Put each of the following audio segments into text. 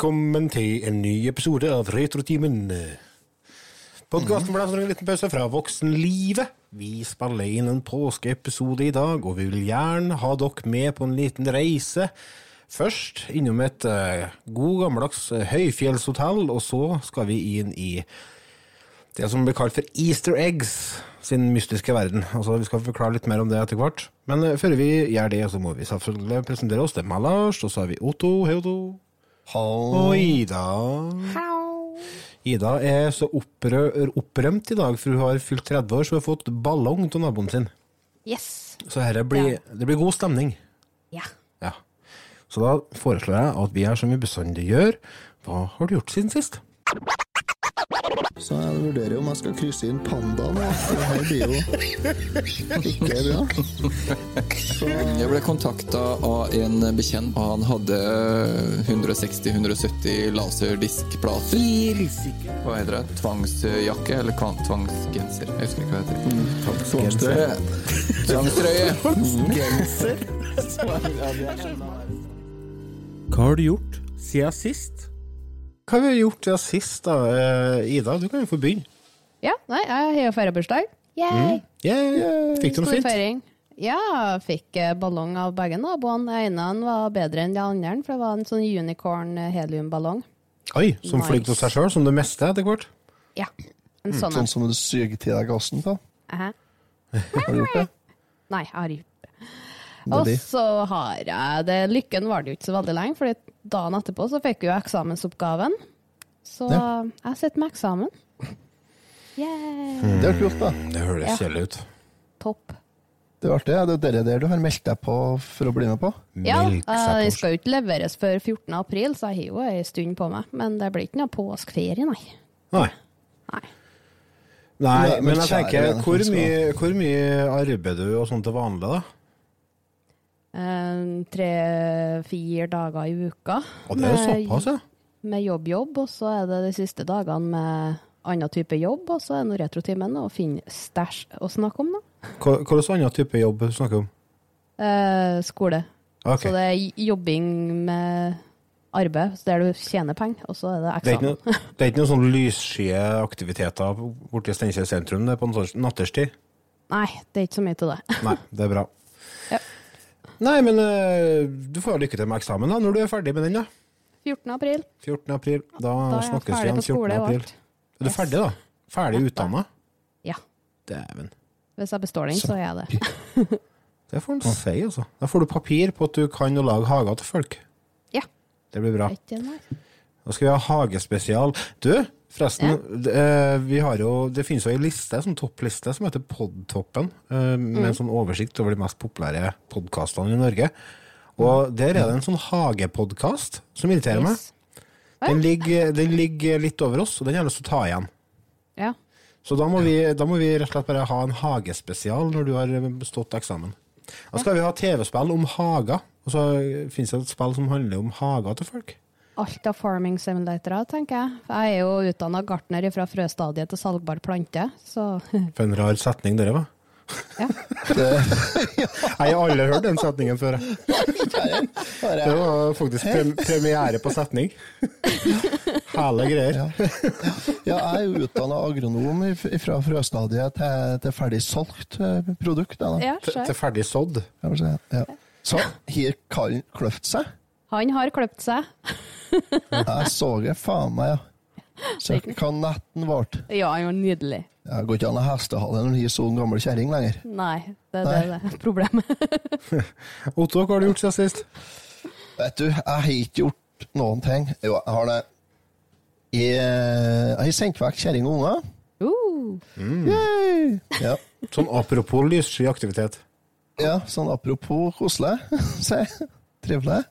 Velkommen til en ny episode av Retrotimen. Podkasten ble en liten pause fra voksenlivet. Vi spiller inn en påskeepisode i dag, og vi vil gjerne ha dere med på en liten reise. Først innom et uh, god gammeldags eh, høyfjellshotell, og så skal vi inn i det som blir kalt for Easter eggs sin mystiske verden. Altså, Vi skal forklare litt mer om det etter hvert. Men eh, før vi gjør det, så må vi selvfølgelig presentere oss. Det er meg, Lars, og så har vi Otto. Hei, Otto. Og Ida. Ida er så opprø- opprømt i dag, for hun har fylt 30 år, så hun har fått ballong av naboen sin. Yes. Så blir, det blir god stemning. Ja. Ja. Så da foreslår jeg at vi gjør som vi bestandig gjør. Hva har du gjort siden sist? Så jeg vurderer om jeg skal krysse inn pandaen. Det her blir jo ikke bra. Så Jeg ble kontakta av en bekjent, og han hadde 160-170 laserdiskplater. Hva heter det? Tvangsjakke eller tvangsgenser? Jeg husker ikke hva det heter. tvangstrøye. Tvangstrøye. Hva har du gjort siden sist? Hva har vi gjort siden sist, da? Eh, Ida, du kan jo få begynne. Ja, nei, jeg har jo feirabursdag. Yay! Yeah. Fikk du noe Stor fint? feiring. Ja, jeg fikk eh, ballong av begge naboene. Den ene var bedre enn den andre, for det var en sånn unicorn eh, heliumballong. Oi, som Nice. fløy til seg sjøl, som det meste etter hvert? Ja, en sånn Sånn som du suger til deg gassen på. Hæ? Har du gjort det? Nei, jeg har ikke Og så har jeg det Lykken var det jo ikke så veldig lenge, for dagen etterpå så fikk hun eksamensoppgaven. Så Ja. jeg sitter med eksamen. Yeah. Det er kult, da. Det høres Ja. kjedelig ut. Topp. Det er artig. Det er det der du har meldt deg på for å bli med på. Ja, eh, det skal jo ikke leveres før 14. april, så jeg har jo ei stund på meg. Men det blir ikke noe påskeferie, nei. Nei. nei. Nei, men jeg tenker, hvor mye, hvor mye arbeider du og sånt til vanlig, da? Eh, Tre-fire dager i uka Og det er jo såpass, ja. med jobb-jobb, og så er det de siste dagene med annen type jobb, og så er noe retrotimen og finne stæsj å snakke om, da. Hva slags annen type jobb du snakker om? Eh, skole. Okay. Så det er jobbing med arbeid, så der du tjener penger, og så er det Det er ikke eksamen. noe, det er ikke noen sånn lysskye aktiviteter borti Steinkjer sentrum det på en sånn natterstid? Nei, det er ikke så mye til det. Nei, det er bra. Nei, men uh, du får lykke til med eksamen da, når du er ferdig med den, da. 14. april. 14. april. Da, Da snakkes vi igjen 14. april. Er du Yes. ferdig, da? Ferdig ja, utdanna? Ja. Dæven. Hvis jeg består den, så er jeg det. Det får en si, altså. Da får du papir på at du kan å lage hager til folk. Ja. Det blir bra. Nå. Da skal vi ha hagespesial. Du, forresten. det, eh, vi har jo, det finnes jo ei liste, en sånn toppliste som heter Podtoppen, med med en sånn oversikt over de mest populære podkastene i Norge. Og der er det en sånn hagepodkast som irriterer meg. Den ligger, den ligger litt over oss, og den har jeg lyst til å ta igjen. Ja. Så da må, vi, da må vi rett og slett bare ha en hagespesial når du har bestått eksamen. Da skal vi ha TV-spill om hager, og så finnes det et spill som handler om hager til folk. Alt av farming simulatorer, tenker jeg. Jeg er jo utdanna gartner fra frøstadiet til salgbar plante, så For en rar setning dere var. ja. Jeg har aldri hørt den setningen før. Det var faktisk prem premiere på setning. Hele greier. Ja, jeg er jo utdanna agronom fra frøstadiet til, til ferdig solgt eh, produkt. Da. ja Til til ferdig sådd. Ja. Så har kan kløft seg. Han har kløpt seg. Jeg så det faen meg, ja. Så hva netten ble. Ja, han var nydelig. Det går ikke an å ha hestehale når du er så gammel kjerring lenger. Nei, det, det, det er problemet. Otto, hva har du gjort siden sist? Vet du, jeg har ikke gjort noen ting. Jo, jeg har det. Jeg, jeg har sendt vekk kjerring og unger. Uh, Mm. Ja. Sånn apropos lyssky aktivitet. ja, sånn apropos koselig, si. Trivelig.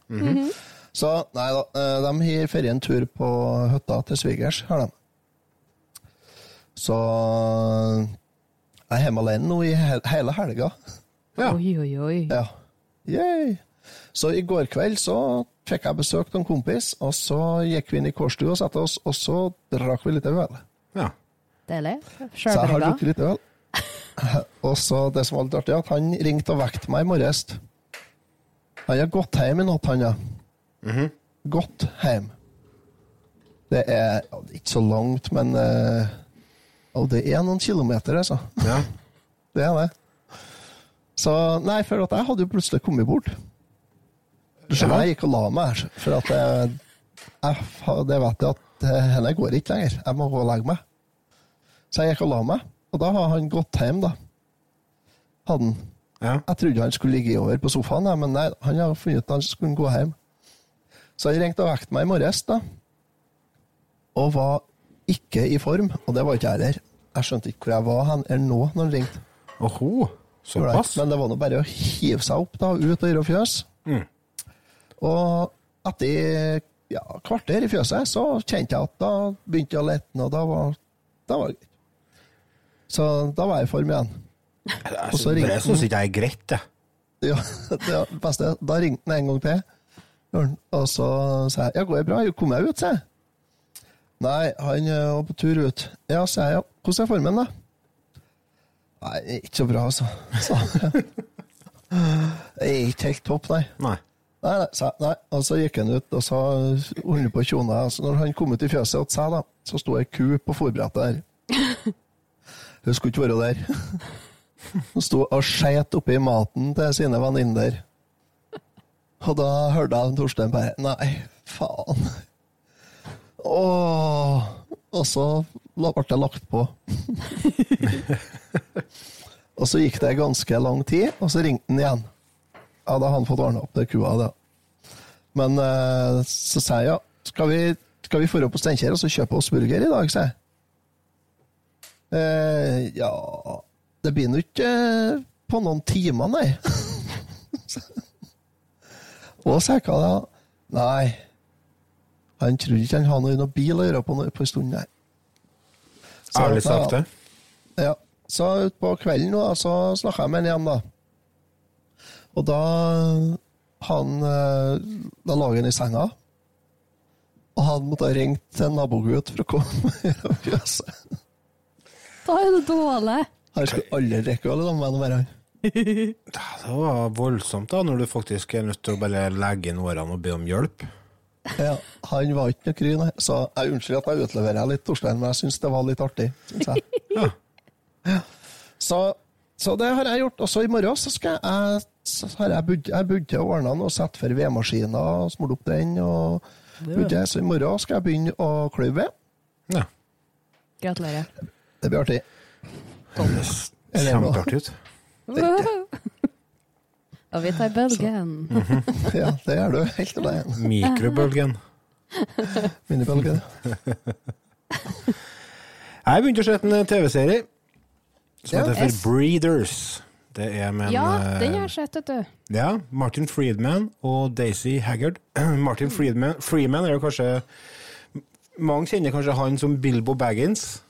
Så nei da, eh, de har dratt en tur på hytta til svigers, har de. Så jeg er hjemme alene nå i hele helga. Ja. Oi, oi, oi. Ja. Yay. Så i går kveld så fikk jeg besøk av en kompis, og så gikk vi inn i kårstua og satte oss, og så drakk vi litt øl. ja. Deilig. Så jeg har drukket litt øl. Og så det som var litt artig, at han ringte og vekket meg i morges. Han har gått hjem i natt, han, ja. gått hjem. Det er ja, det er ikke så langt, men uh, ja, det er noen kilometer, altså. Ja. Det er det. Så Nei, for jeg hadde jo plutselig kommet bort. Du skjønner, jeg gikk og la meg, for at jeg, jeg, det vet jeg at dette henne går ikke lenger. Jeg må gå og legge meg. Så jeg gikk og la meg, og da har han gått hjem, da. Hadde han. Ja. Jeg trodde han skulle ligge over på sofaen, men nei, han har funnet ut at han skulle gå hjem. Så han ringte og vekket meg i morges, da. Og var ikke i form, og det var ikke jeg heller. Jeg skjønte ikke hvor jeg var hen eller nå når han ringte. Oho, såpass? Men det var nå bare å hive seg opp, da, ut og gjøre fjøs. Mm. Og etter ja, kvarter i fjøset, så kjente jeg at da begynte jeg å lette, og da var, da var det greit. Så da var jeg i form igjen. Jeg så det syns ikke det er greit, det. Ja, det det beste. Da ringte han en gang til, og så sa jeg ja, går det bra? Kom jeg ut, sa jeg. Nei, han eh, var på tur ut. Ja, sa jeg. Ja. Hvordan er formen, da? Nei, ikke så bra, altså. Sa han. Det er ikke helt topp, nei. Nei. Nei, nei, sa. Nei. Og så gikk han ut og så holdt på kjona. Altså, når han kom ut i fjøset til seg, da, så sto ei ku på forbrettet der. Hun skulle ikke være der. Hun sto og skeit oppi maten til sine venninner. Og da hørte jeg Torstein bare Nei, faen. Åh. Og så ble det lagt på. og så gikk det ganske lang tid, og så ringte han igjen. Ja, da har han fått ordna opp det kua, da. Men eh, så sa jeg ja, skal vi, skal vi opp på Steinkjer og så kjøpe oss burger i dag, sa jeg. Eh, ja Det blir nå ikke eh, på noen timer, nei. og sa jeg hva da? Nei. Han trodde ikke han hadde noe bil å gjøre på, på en stund, nei. Så Ærlig sagt, det. ja, så utpå kvelden nå, så snakka jeg med han igjen, da. Og da han eh, Da lå han i senga. Og han måtte ha ringt til en nabogutt for å komme og fjøse. Da er det dårlig. Han skulle alle drikke å sammen med han. Det var voldsomt, da, når du faktisk er nødt til å bare legge inn årene og be om hjelp. Ja, han var ikke noe kry, nei. Så jeg unnskyld at jeg utleverer litt, Torstein, men jeg syns det var litt artig. Synes jeg. Ja. Så, så det har jeg gjort. Og så i morgen så skal jeg så har jeg budt til å ordne den og sette for vedmaskina og smurt opp den. og budde. Så i morgen skal jeg begynne å kløyve ved. Ja. Gratulerer. Det blir artig. Høres kjempeartig ut. Og vi tar bølgen. Ja, det gjør du helt alene. Mikrobølgen. Minibølgen. Jeg begynte å se en TV-serie som Ja. heter for Breeders. Det er med Ja, eh, den har jeg sett, vet du. Ja, Martin Friedman og Daisy Haggard. Martin Friedman, Freeman er jo kanskje Mange kjenner kanskje han som Bilbo Baggins.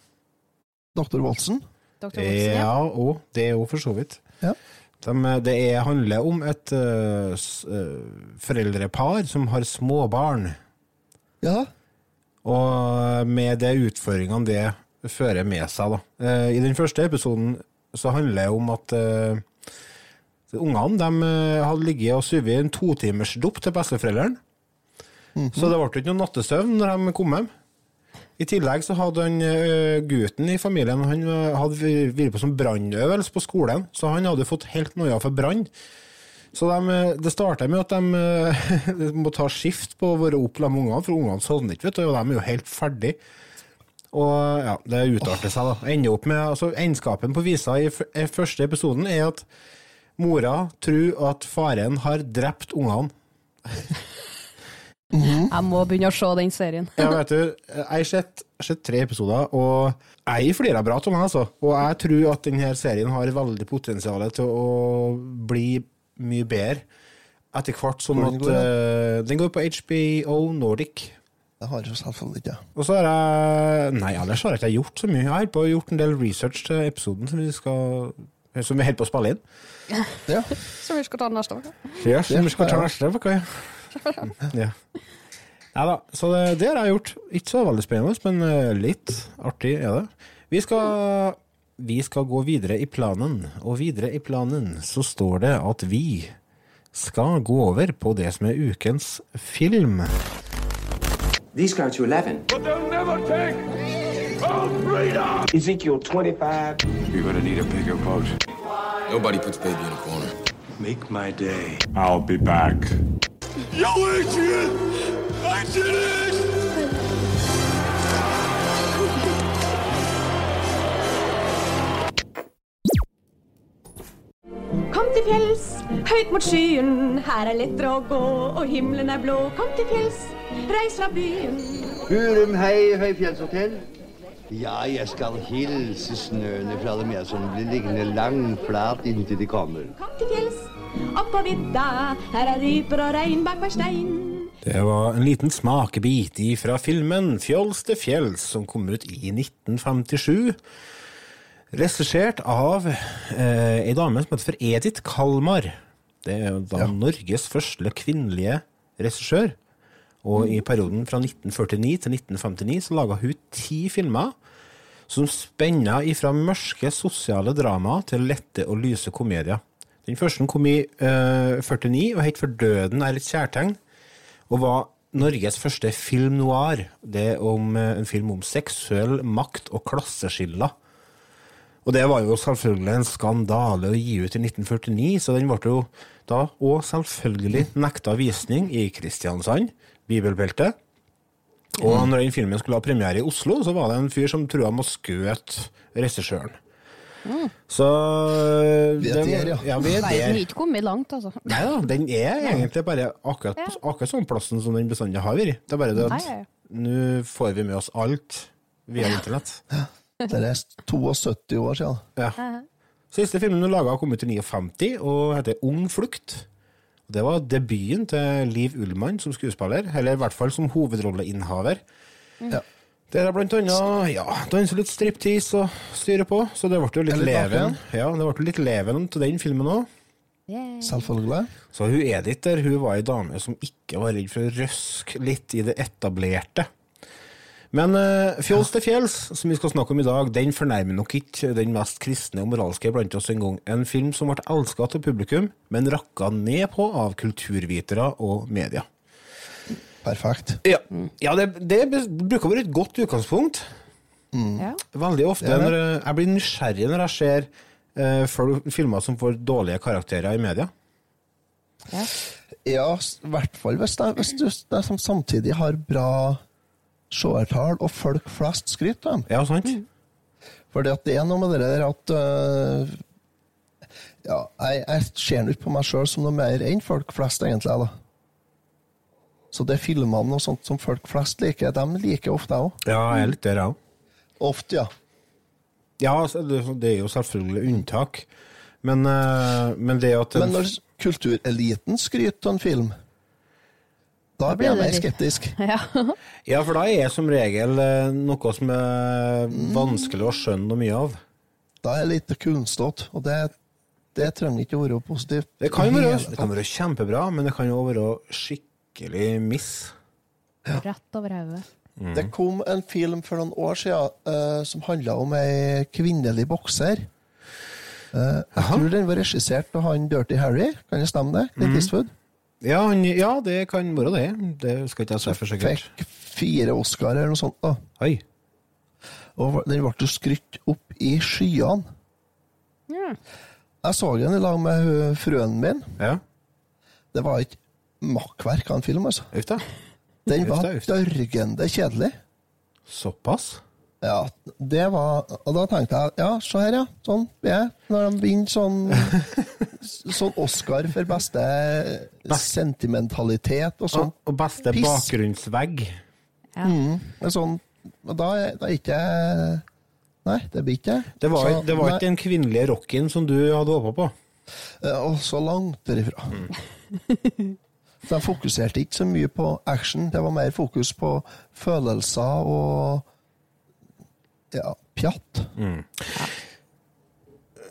Dr. Watson. Dr. Watson, ja. Og det er jo for så vidt. Ja. De, det er, handler om et uh, s- foreldrepar som har småbarn, Ja. og med de utfordringene det fører med seg. Da. Uh, I den første episoden så handler det om at ungene de, hadde ligget og sovet i en totimersdop til besteforeldrene. Så det ble ikke noe nattesøvn når de kom hjem. I tillegg så hadde han ø, gutten i familien Han hadde vært på som brannøvelse på skolen, så han hadde fått helt noia for brann. Så de, det starta med at de, de må ta skift på å være opp med ungene, for ungene sovner ikke, vet du, og de er jo helt ferdig. Og ja, det utarter seg, da. Ender opp med, altså Egenskapen på visa i første episoden er at mora tror at faren har drept ungene. Jeg må begynne å se den serien. Ja, vet du, jeg har sett, tre episoder, og jeg flirer bra av meg, altså. Og jeg tror at denne serien har veldig potensial til å bli mye bedre etter hvert. Sånn Hvor den at går, eh, Den går på HBO Nordic. Det har jeg selvfølgelig ikke. Og så har jeg Nei, ellers har jeg ikke gjort så mye. Jeg har på gjort en del research til episoden som vi skal Som vi holder på å spille inn. Ja. Som vi skal ta neste uke. Ja, som vi skal ta neste uke, ja. Nei da, så det, det har jeg gjort. Ikke så veldig spennende, men eh, litt artig er det. Vi skal, vi skal gå videre i planen, og videre i planen så står det at vi skal gå over på det som er ukens film. These go to 11. But they'll never take our freedom! Ezekiel 25. You're gonna need a bigger boat. Nobody puts baby in a corner. Make my day. I'll be back. Yo, Adrian! I did it! Kom til fjells, høyt mot skyen. Her er lettere å gå, og himmelen er blå. Kom til fjells, reis fra byen. Hurum hei, høyfjellshotell. Ja, jeg skal hilse snøene fra dem jeg som blir liggende langflat inntil de kommer. Kom til fjells, opp på vidda. Her er ryper og regn bak hver stein. Det var en liten smakebit fra filmen Fjols til fjells, som kom ut i 1957. Regissert av eh, ei dame som heter for Edith Kalmar. Det er jo da Norges første kvinnelige regissør. Og i perioden fra 1949 til 1959 så laga hun ti filmer som spenna ifra mørke sosiale drama til lette og lyse komedier. Den første kom i uh, 49 og het For døden er et kjærtegn, og var Norges første film noir. Det er om, uh, en film om seksuell makt og klasseskiller. Og det var jo selvfølgelig en skandale å gi ut i 1949, så den ble jo da òg selvfølgelig nekta visning i Kristiansand, bibelbeltet. Og når den filmen skulle ha premiere i Oslo, så var det en fyr som trua med å skjøte regissøren. Så den, er ja. ja. Vi er Verden har ikke kommet langt, altså. Nei da, den er egentlig bare akkurat, akkurat sånn plassen som den bestandig har vært. Det er bare det at nå får vi med oss alt via internett. Det er 72 år siden. Ja. Siste filmen hun laga, kom ut i 59 og heter Ung flukt. Det var debuten til Liv Ullmann som skuespiller, eller i hvert fall som hovedrolleinnehaver. Ja. Der er blant annet ja, danser litt striptease og styrer på, så det ble jo litt leven. Ja, det ble litt leven til den filmen òg. Selvfølgelig. Så hun Edith der, hun var ei dame som ikke var redd for å røske litt i det etablerte. Men uh, Fjols til fjells, som vi skal snakke om i dag, den fornærmer nok ikke den mest kristne og moralske blant oss en gang. En film som ble elska til publikum, men rakka ned på av kulturvitere og media. Perfekt. Ja, ja det, det bruker å være et godt utgangspunkt. Mm. Veldig ofte når jeg, jeg blir nysgjerrig når jeg ser uh, folk- filmer som får dårlige karakterer i media. Ja. Ja, i hvert fall hvis det, hvis du det som samtidig har bra seertall, og folk flest skryter av dem. Ja, sant? Fordi at det er noe med det der at uh, Ja, jeg, jeg ser ikke på meg sjøl som noe mer enn folk flest, egentlig. da. Så det er filmene og sånt som folk flest liker, de liker ofte jeg òg. Ja, jeg er litt der, jeg òg. Ofte, ja. Ja, altså, det er jo selvfølgelig unntak. Men, eh, men det at Men når kultureliten skryter av en film, da blir jeg mer skeptisk. ja. Ja, for da er som regel eh, noe som er vanskelig å skjønne noe mye av. Da er det litt kunnstått, og det, det trenger ikke å være positivt. Det kan, være, det kan være kjempebra, men det kan jo være skikkelig miss. Rett over hodet. Det kom en film for noen år siden uh, som handla om ei kvinnelig bokser. Uh, jeg tror den var regissert av han Dirty Harry, kan det stemme det? Clint Eastwood. Ja, han, ja, det kan være det. Det skal ikke jeg si for sikkert. Fikk fire Oscar eller noe sånt. da. Oi. Og den ble skrytt opp i skyene. Ja. Jeg så den i lag med frøen min. Ja. Det var ikke makkverk av en film, altså. Uff da. Den var dørgende kjedelig. Såpass? Ja, det var Og da tenkte jeg ja, se her, ja. Sånn blir jeg når de vinner sånn Sånn Oscar for beste sentimentalitet og sånn. Og, og beste Piss. bakgrunnsvegg. Men sånn og Da da er ikke Nei, det blir ikke. Det var, Så, det var nei, ikke den kvinnelige rocken som du hadde håpa på. eh, Og så langt derifra. De fokuserte ikke så mye på action, det var mer fokus på følelser og ja, pjatt.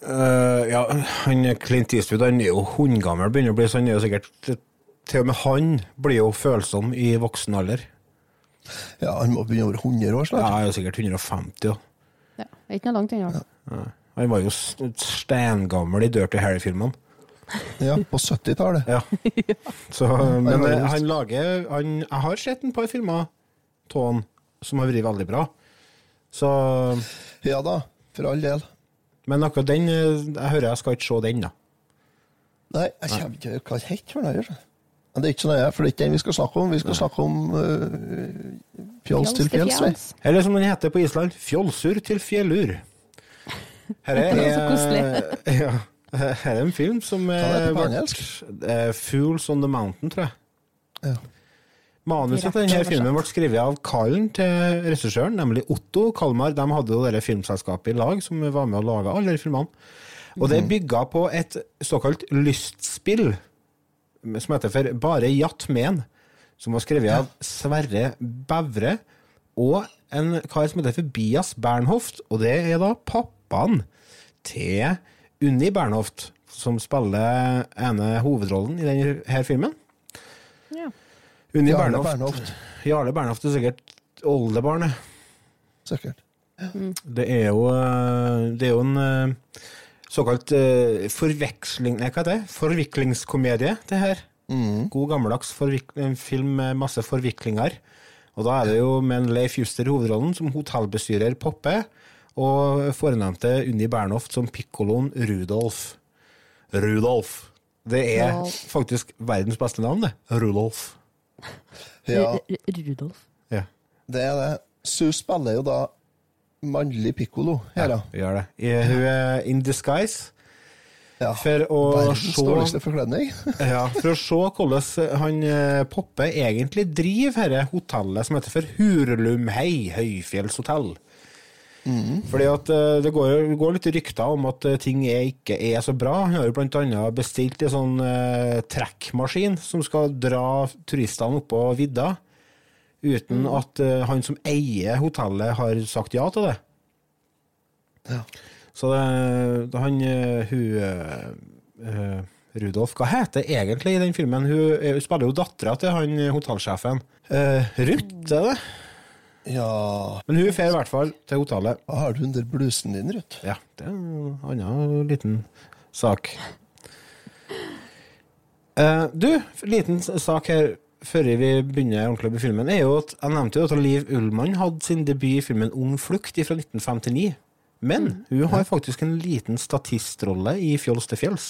Eh, ja, han Clint Eastwood han er jo hundgammel, begynner å bli sånn. er jo sikkert Til og med han blir jo følsom i voksen alder. Ja, Han må begynne over 100 år Ja, snart. han er jo sikkert 150. Ja. Ja. Ikke noe langt unna. Han var jo steingammel i Dirty Harry-filmene. Ja, på 70-tallet. Ja. Så, men han lager han, Jeg har sett en par filmer av han som har vært veldig bra. Så Ja da, for all del. Men akkurat den eh, Jeg hører jeg skal ikke se den, da. Nei, jeg kommer ikke hva heter for noe. gjør? Men det er ikke så nøye, for det er ikke den vi skal snakke om. Vi skal snakke om uh, fjols til fjells. Eller som den heter på Island, fjolsur til fjellur. Her er, Det er så koselig. Ja, her er en film som Hva heter det på engelsk? eh, Fools on the Mountain, tror jeg. Ja. Manuset til denne filmen ble skrevet av Kallen til regissøren, nemlig Otto Kalmar. De hadde jo dette filmselskapet i lag som var med å lage alle de filmene. Og det bygga på et såkalt lystspill som heter for Bare jatt Men, som var skrevet av Sverre Bevre og en kar som heter for Bias Bernhoft, og det er da pappaen til Unni Bernhoft, som spiller ene hovedrollen i denne filmen. Ja. Unni Jarle Bernhoft. Bernhoft. Jarle Bernhoft er sikkert oldebarnet. Sikkert. Det er jo, eh, det er jo en eh, såkalt eh, forveksling... Nei, hva heter det? Forviklingskomedie, det her. God gammeldags film med masse forviklinger. Og da er det jo med en Leif Juster i hovedrollen som hotellbestyrer Poppe, og fornevnte Unni Bernhoft som pikkoloen Rudolf. Rudolf. Det er Rudolf. faktisk verdens beste navn, det. Rudolf. Ja, R- R- Rudolf. Ja. det er det. Su spiller jo da mannlig pikkolo her, ja. Vi gjør det. Hun er in disguise. ja. For å se forkledning. Ja, for å se hvordan han eh, Poppe egentlig driver dette hotellet som heter for Hurlumhei høyfjellshotell. Fordi at eh, det går, går litt rykter om at eh, ting er, ikke er så bra. Han har jo annet bestilt en sånn eh, trekkmaskin som skal dra turistene oppå vidda, uten at eh, han som eier hotellet har sagt ja til det. Ja. Så det, da han eh, hun uh, Rudolf, hva heter det egentlig i den filmen? Hun, hun spiller jo dattera til han hotellsjefen. Uh, Ruth, er det? Ja Men hun drar i hvert fall til hotellet. Har du under blusen din, Ruth? Ja, det er en annen liten sak. Uh, du, liten sak her før vi begynner ordentlig med filmen, er jo at jeg nevnte jo at Liv Ullmann hadde sin debut i filmen Ung flukt fra 1959. Men hun har faktisk en liten statistrolle i Fjols til fjells.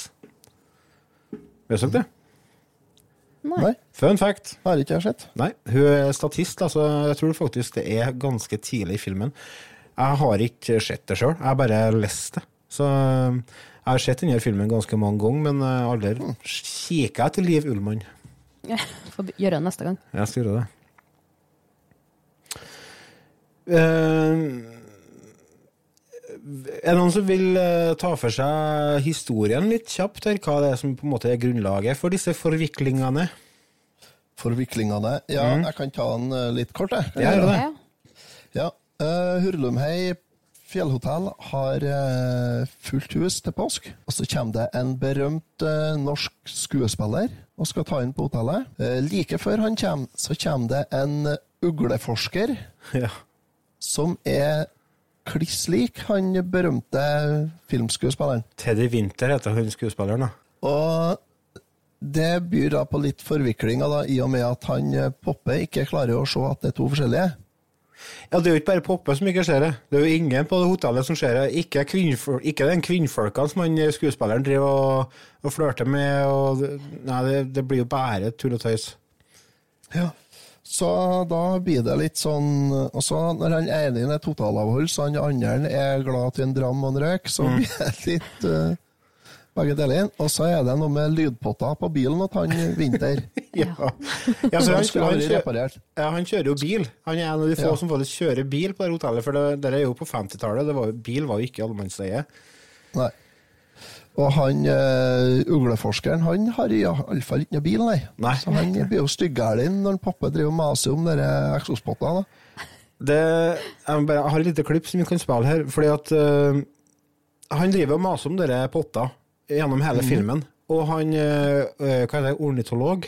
Vet dere det? Nei, Fun fact. har ikke jeg sett. Nei, hun er statist, altså. Jeg tror faktisk det er ganske tidlig i filmen. Jeg har ikke sett det sjøl, jeg har bare lest det. Så jeg har sett denne filmen ganske mange ganger, men aldri har aldri kikka etter Liv Ullmann. Ja, Får gjøre det neste gang. Jeg skal gjøre det. Eh, er det noen som vil eh, ta for seg historien litt kjapt? her? Hva det er som på en måte er grunnlaget for disse forviklingene? Forviklingene. Ja, jeg kan ta den eh, litt kort, jeg. Ja, gjør det. Ja. Ja. Uh, Hurlumhei fjellhotell har uh, fullt hus til påsk. Og så kommer det en berømt uh, norsk skuespiller og skal ta inn på hotellet. Uh, like før han kommer, så kommer det en ugleforsker Ja. som er kliss lik han berømte filmskuespilleren. Teddy Winter heter han skuespilleren, da. Og det byr da på litt forviklinger, da, i og med at han eh, Poppe ikke klarer å se at det er to forskjellige. Ja, Det er jo ikke bare Poppe som ikke ser det. Det er jo ingen på det hotellet som ser det. Ikke, kvinnfolk, ikke den kvinnfolkene som han eh, skuespilleren driver og, og flørter med. Og, nei, det, det blir jo bare tull og tøys. Ja. Så da blir det litt sånn Og så når han ene er totalavhold, så han andre er glad til en dram og en røyk, så blir det litt uh, begge deler. Og så er det noe med lydpotter på bilen at han Vinter. Ja. Ja, Så han han, kjører, ja, han kjører jo bil. Han er en av de få Ja. som faktisk kjører bil på det hotellet, for det, det er jo på 50-tallet. det var jo- Bil var jo ikke allemannseie. Nei. Og han uh, ugleforskeren, han har iallfall ikke noe bil, nei. Nei. Så han blir jo styggæren når pappa driver og maser om dere eksospottene. jeg, jeg har et lite klipp som vi kan spille her. Fordi at uh, Han driver og maser om dere potter gjennom hele filmen. Og han øh, hva det, ornitolog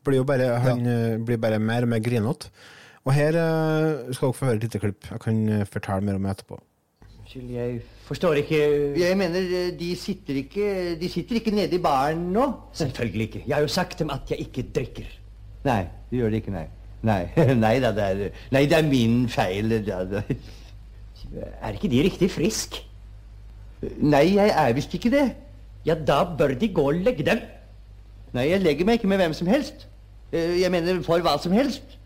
blir jo bare, han, ja. blir bare mer og mer grinete. Og her uh, skal dere få høre et lite klipp. Jeg kan fortelle mer om det etterpå. Unnskyld, jeg forstår ikke Jeg mener, eh, de sitter ikke, de sitter ikke nede i baren nå? Selvfølgelig ikke. Jeg har jo sagt dem at jeg ikke drikker. Nei, du gjør det ikke, nei. Nei, nei da, det er, nei, det er min feil. Da, da. Er ikke de riktig frisk? Nei, jeg er visst ikke det. Ja, da bør de gå og legge dem. Nei, jeg legger meg ikke med hvem som helst. Eh, Jeg mener for hva som helst.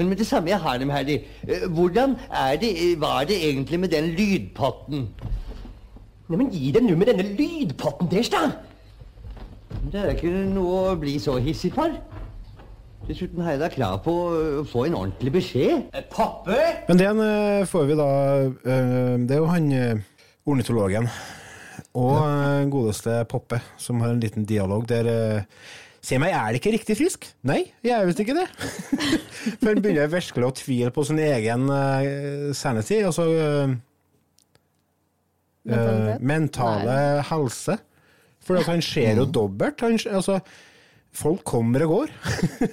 Men med det samme jeg har dem de. eh, Hvordan er det, var det egentlig med den lydpotten? Neimen, gi deg nå med denne lydpotten deres, da! Det er ikke noe å bli så hissig for. Dessuten har jeg da krav på å få en ordentlig beskjed. Pappe! Men den eh, får vi da eh, Det er jo han eh, ornitologen og eh, godeste Poppe som har en liten dialog der eh, Se meg, er det ikke riktig frisk? Nei, jeg er visst ikke det. For han begynner virkelig å tvile på sin egen uh, sanity, altså uh, uh, mentale mentale helse. For han ser jo dobbelt. Han, altså, folk kommer og går.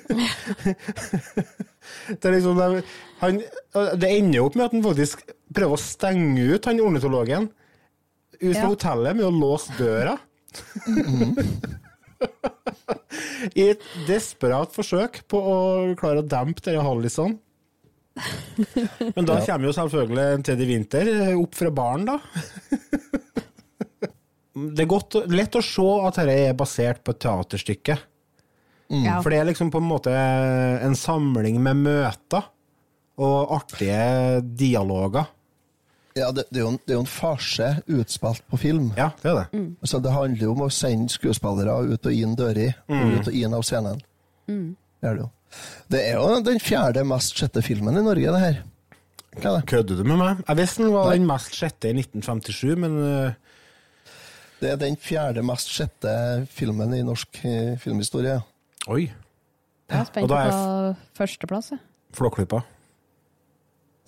det, er liksom, det, han, det ender jo opp med at han faktisk prøver å stenge ut han ornitologen ut fra Ja. hotellet med å låse døra. I et desperat forsøk på å klare å dempe disse hallisene. Men da kommer jo selvfølgelig Teddy Winter opp fra baren, da. Det er godt, lett å se at dette er basert på et teaterstykke. Ja. For det er liksom på en måte en samling med møter og artige dialoger. Ja, det, det, er jo en, det er jo en farse utspilt på film. Ja, det er det. Så det handler jo om å sende skuespillere ut og inn dører, og ut og inn av scenen. Det er det jo. Det er jo den fjerde mest sjette filmen i Norge, det her. Hva er det? Kødder du med meg? Jeg visste den var den mest sjette i 1957, men uh... Det er den fjerde mest sjette filmen i norsk uh, filmhistorie. Oi. Jeg er Og spent er på førsteplass. Flåklypa.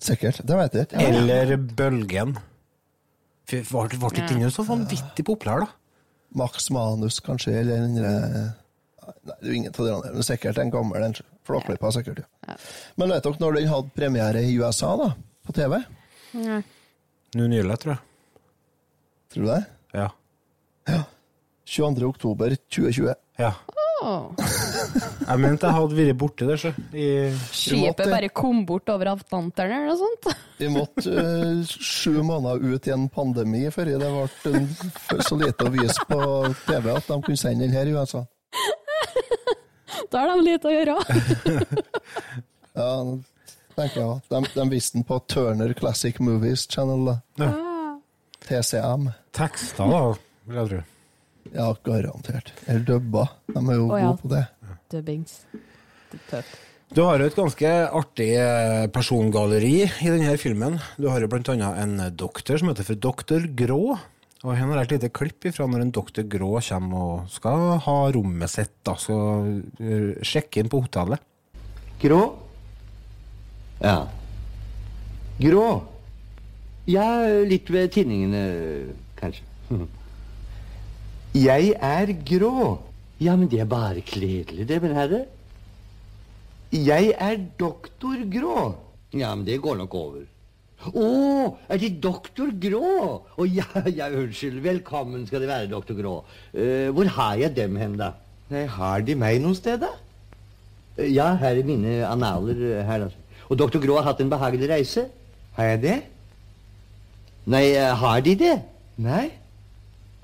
Sikkert. Det vet jeg ikke. Eller Bølgen. Ble ikke den så vanvittig populær, da? Max Manus, kanskje, eller den Nei, det er jo ingen av de andre, men sikkert en gammel en. Flåklypa, sikkert. Ja. Men vet dere når den hadde premiere i USA, da? På TV? Nei. Nå nylig, tror jeg. Tror du det? Ja. 22. oktober 2020. ja. Åh. Jeg mente jeg hadde vært borti det. Skipet bare kom bort over Atlanteren eller noe sånt. Vi måtte uh, sju måneder ut i en pandemi før det ble så lite å vise på TV at de kunne sende den her i USA. Da har de lite å gjøre. Ja, tenker jeg. De, de viste den på Turner Classic Movies Channel. Ja. TCM. tekster, da, vil jeg tro. Ja, garantert. Eller dubba. De er jo oh, ja. gode på det. Det er tøft. Du har jo et ganske artig eh, persongalleri i denne filmen. Du har jo blant annet en doktor som heter for Doktor Grå. Og her har jeg et lite klipp ifra når en Doktor Grå kommer og skal ha rommet sitt. da, Skal eh, sjekke inn på hotellet. Grå? Ja. Grå? Ja, litt ved tinningene, kanskje. Jeg er grå. Ja, men det er bare kledelig, det, min herre. Jeg er doktor Grå. Ja, men det går nok over. Å, er De doktor Grå? Å ja, ja, unnskyld. Velkommen skal De være, doktor Grå. Uh, hvor har jeg dem hen, da? Nei, Har De meg noe sted, da? Uh, Ja, her er mine analer. eh, her, altså. Og doktor Grå har hatt en behagelig reise. Har jeg det? Nei, uh, har De det? Nei.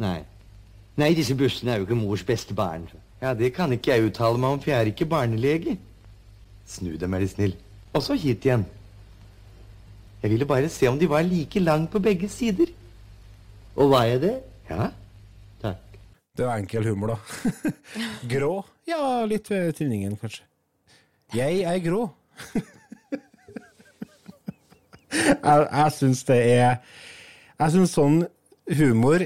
Nei. Nei, disse bussene er jo ikke mors beste barn. Ja, det kan ikke jeg uttale meg om, for jeg er ikke barnelege. Snu deg, er de snill. Og så hit igjen. Jeg ville bare se om de var like lang på begge sider. Og var jeg det? Ja. Takk. Det er enkel humor, da. grå? Ja, litt ved tinningen, kanskje. Jeg er grå. jeg jeg syns det er Jeg syns sånn humor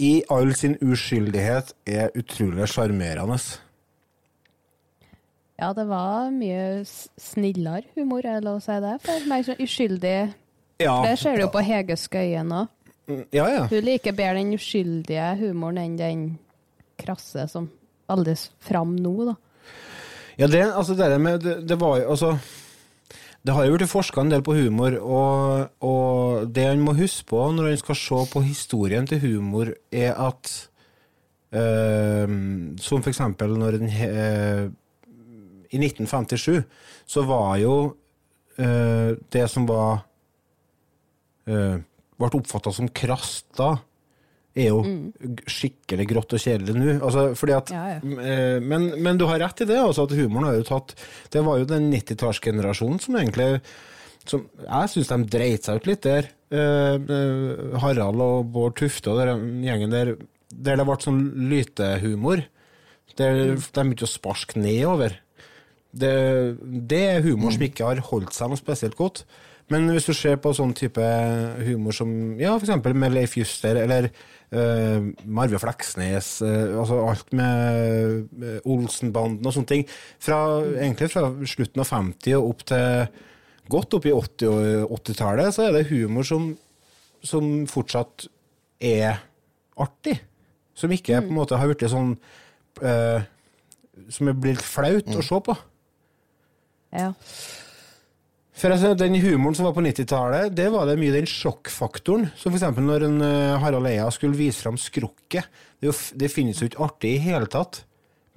i all sin uskyldighet er utrolig sjarmerende. Ja, det var mye snillere humor, er det lov å si det? For mer sånn uskyldig Ja. Det ser du jo på Hege Skøyen òg. Ja, ja. Hun liker bedre den uskyldige humoren enn den krasse som veldig fram nå, da. Ja, det, altså det, med, det, det var jo altså Det har jo blitt forska en del på humor, og, og det han må huske på når han skal se på historien til humor, er at øh, Som eksempel når den øh, I 1957 så var jo øh, det som var ble oppfatta som krast da, er jo mm. skikkelig grått og kjedelig nå. Altså, Ja, ja. eh, Men, men du har rett i det, altså, at humoren har jo tatt Det var jo den 90-tallsgenerasjonen som egentlig som, Jeg syns de dreit seg ut litt der. Uh, Harald og Bård Tufte og den gjengen der, der det ble sånn lytehumor. Der de begynte å sparke nedover. Det, det er humor som ikke har holdt seg noe spesielt godt. Men hvis du ser på sånn type humor som ja, eksempel med Leif Juster eller eh, Marve Fleksnes, uh, altså alt med uh, Olsenbanden og sånne ting, fra, egentlig fra slutten av 50 og opp til godt opp i 80 og 80-tallet, så er det humor som, som fortsatt er artig. Som ikke på en måte har blitt sånn uh, Som er blitt flaut å se på. Ja. For altså, Den humoren som var på 90-tallet, det var det mye den sjokkfaktoren. Som f.eks. når en, eh, Harald Eia skulle vise fram skrukket. Det, det finnes jo ikke artig i hele tatt.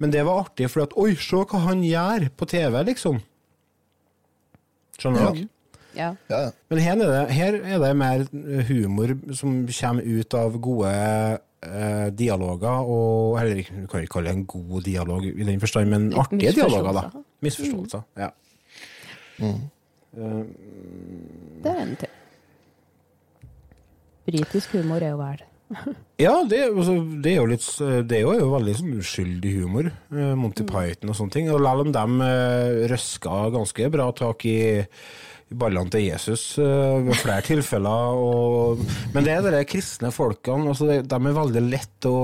Men det var artig fordi at Oi, se hva han gjør på TV, liksom. Skjønner du? Ja. Ja. Men her er, det, her er det mer humor som kommer ut av gode eh, dialoger, og eller ikke- du kan ikke kalle det en god dialog i den forstand, men artige dialoger, da. Misforståelser. Ja. Eh, Det er en til. Britisk humor er jo vel Ja, det, altså, det er jo litt Det er jo, veldig sånn uskyldig humor. eh, Monty Python og sånne ting. Og selv om de uh, røska ganske bra tak i, ballene til Jesus eh, ved flere tilfeller. Og, men det er de kristne folkene. Altså, de, de er veldig lett å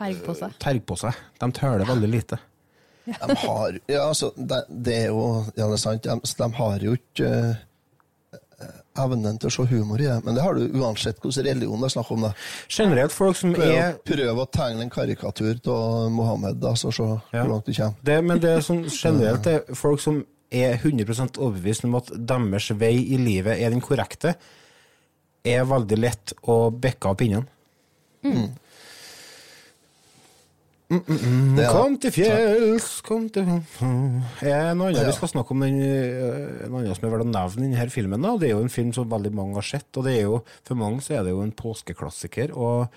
Terge på seg. terge på seg. De tøler veldig lite. De har Ja, altså, det, det er jo Ja, det er sant. De, de har jo ikke uh, evnen til å se humor i det. Men det har du uansett hvilken religion det er snakk om. Da. Generelt folk som Prøv, er prøv å tegne en karikatur av Mohammed, da, så se Ja. hvor langt du kommer. det, Men det er sånn generelt det er folk som er 100% overbevist om at deres vei i livet er den korrekte, er veldig lett å bekke av pinnen. Mm, mm, mm. Det er- Kom til fjells, kom til En annen Ja. vi skal snakke om, den, eh, en annen som er verdt å nevne denne filmen. Da. Det er jo en film som veldig mange har sett, og det er jo, for mange så er det jo en påskeklassiker. og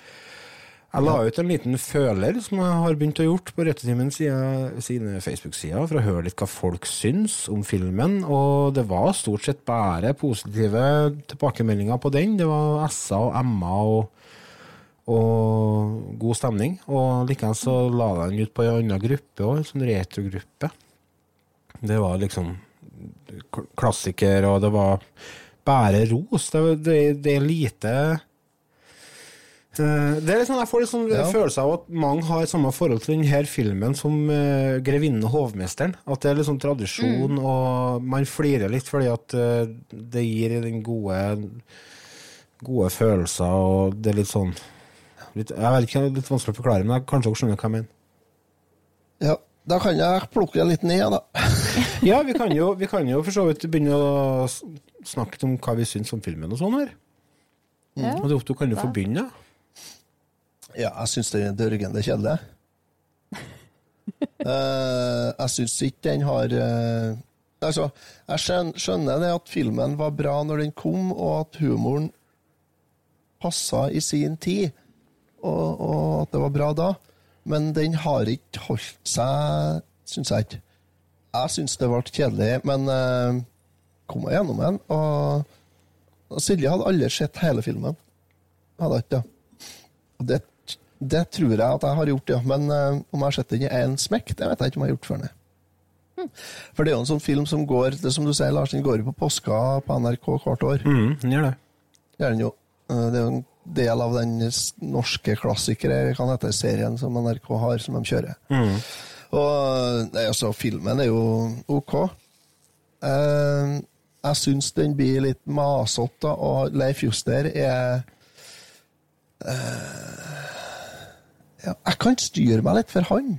jeg la ut en liten føler som jeg har begynt å gjort på Rettetimen sine Facebook-sider, for å høre litt hva folk syns om filmen. Og det var stort sett bare positive tilbakemeldinger på den. Det var S-er og M-er og, og god stemning. Og likevel så la jeg den ut på en annen gruppe òg, en sånn retrogruppe. Det var liksom klassiker, og det var bare ros. Det, det, det er lite Eh, Det er litt sånn, Jeg får litt sånn Ja. følelse av at mange har samme forhold til denne filmen som uh, 'Grevinnen og hovmesteren'. At det er litt sånn tradisjon, og man flirer litt fordi at uh, det gir den gode gode følelser, og det er litt sånn litt, Jeg vet ikke, det er litt vanskelig å forklare, men jeg kanskje dere skjønner hva jeg mener. Ja, da kan jeg plukke litt ned, da. Ja, vi kan jo, vi kan jo for så vidt begynne å snakke om hva vi syns om filmen og sånn her. Ja. Og du, du kan jo få begynne. Ja, jeg syns den er dørgende kjedelig. uh, jeg syns ikke den har uh, Altså, jeg skjøn- skjønner det at filmen var bra når den kom, og at humoren passa i sin tid, og, og at det var bra da. Men den har ikke holdt seg, syns jeg ikke. Jeg syns det ble kjedelig, men uh, kom meg gjennom den. Og, og Silje hadde aldri sett hele filmen. Hadde ikke det. Og det, det tror jeg at jeg har gjort, ja. Men uh, om jeg har sett den i én smekk, det vet jeg ikke om jeg har gjort før. nei. For det er jo en sånn film som går det som du sier, Lars, den går jo på påska på NRK hvert år. Mm, den gjør det. Det er den jo. Uh, Det er jo en del av den norske klassikere, kan hete serien som NRK har, som de kjører. Mm. Og altså, filmen er jo OK. Uh, jeg syns den blir litt masete, og Leif Juster er uh, ja, Jeg kan styre meg litt for han,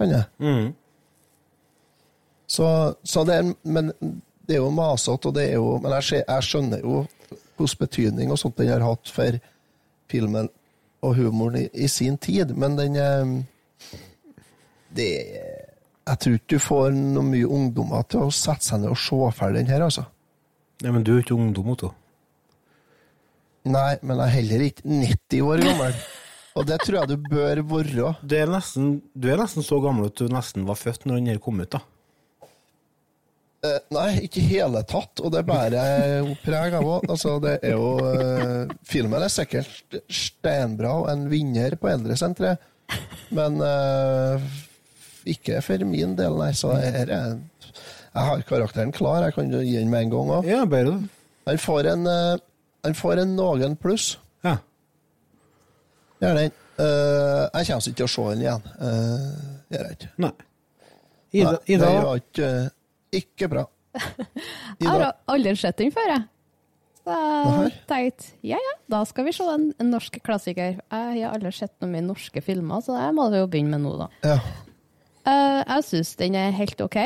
kan jeg. Mm. Så, så det er, men det er jo masete, og det er jo Men jeg, jeg skjønner jo hvilken betydning og sånt den har hatt for filmen og humoren i, i sin tid, men den eh, det, Jeg tror ikke du får noe mye ungdommer til å sette seg ned og se ferdig den her, altså. Nei, men du er ikke ungdom, Otto. Nei, men jeg er heller ikke 90 år gammel. Og det tror jeg du bør være. Du er nesten, du er nesten så gammel at du nesten var født når den her kom ut, da. Eh, nei, ikke i hele tatt, og det bærer jo preg av òg. Altså, det er jo eh, Filmen er sikkert steinbra og en vinner på Eldresenteret, men uh, ikke for min del, nei. Så her er Jeg har karakteren klar, jeg kan jo gi den med en gang òg. Ja, bare det. Han får en, uh, han får en noen pluss. Ja. Gjør den. Eh, jeg kommer ikke til å se den igjen. Uh, gjør jeg ikke. Nei. Ida, Nei, Ida det var ikke, ikke bra. Jeg har aldri sett den før, jeg. Så jeg tenkte ja ja, da skal vi se en, en norsk klassiker. Jeg har aldri sett noen mye norske filmer, så det må vi jo begynne med nå, da. Ja. Uh, jeg syns den er helt OK.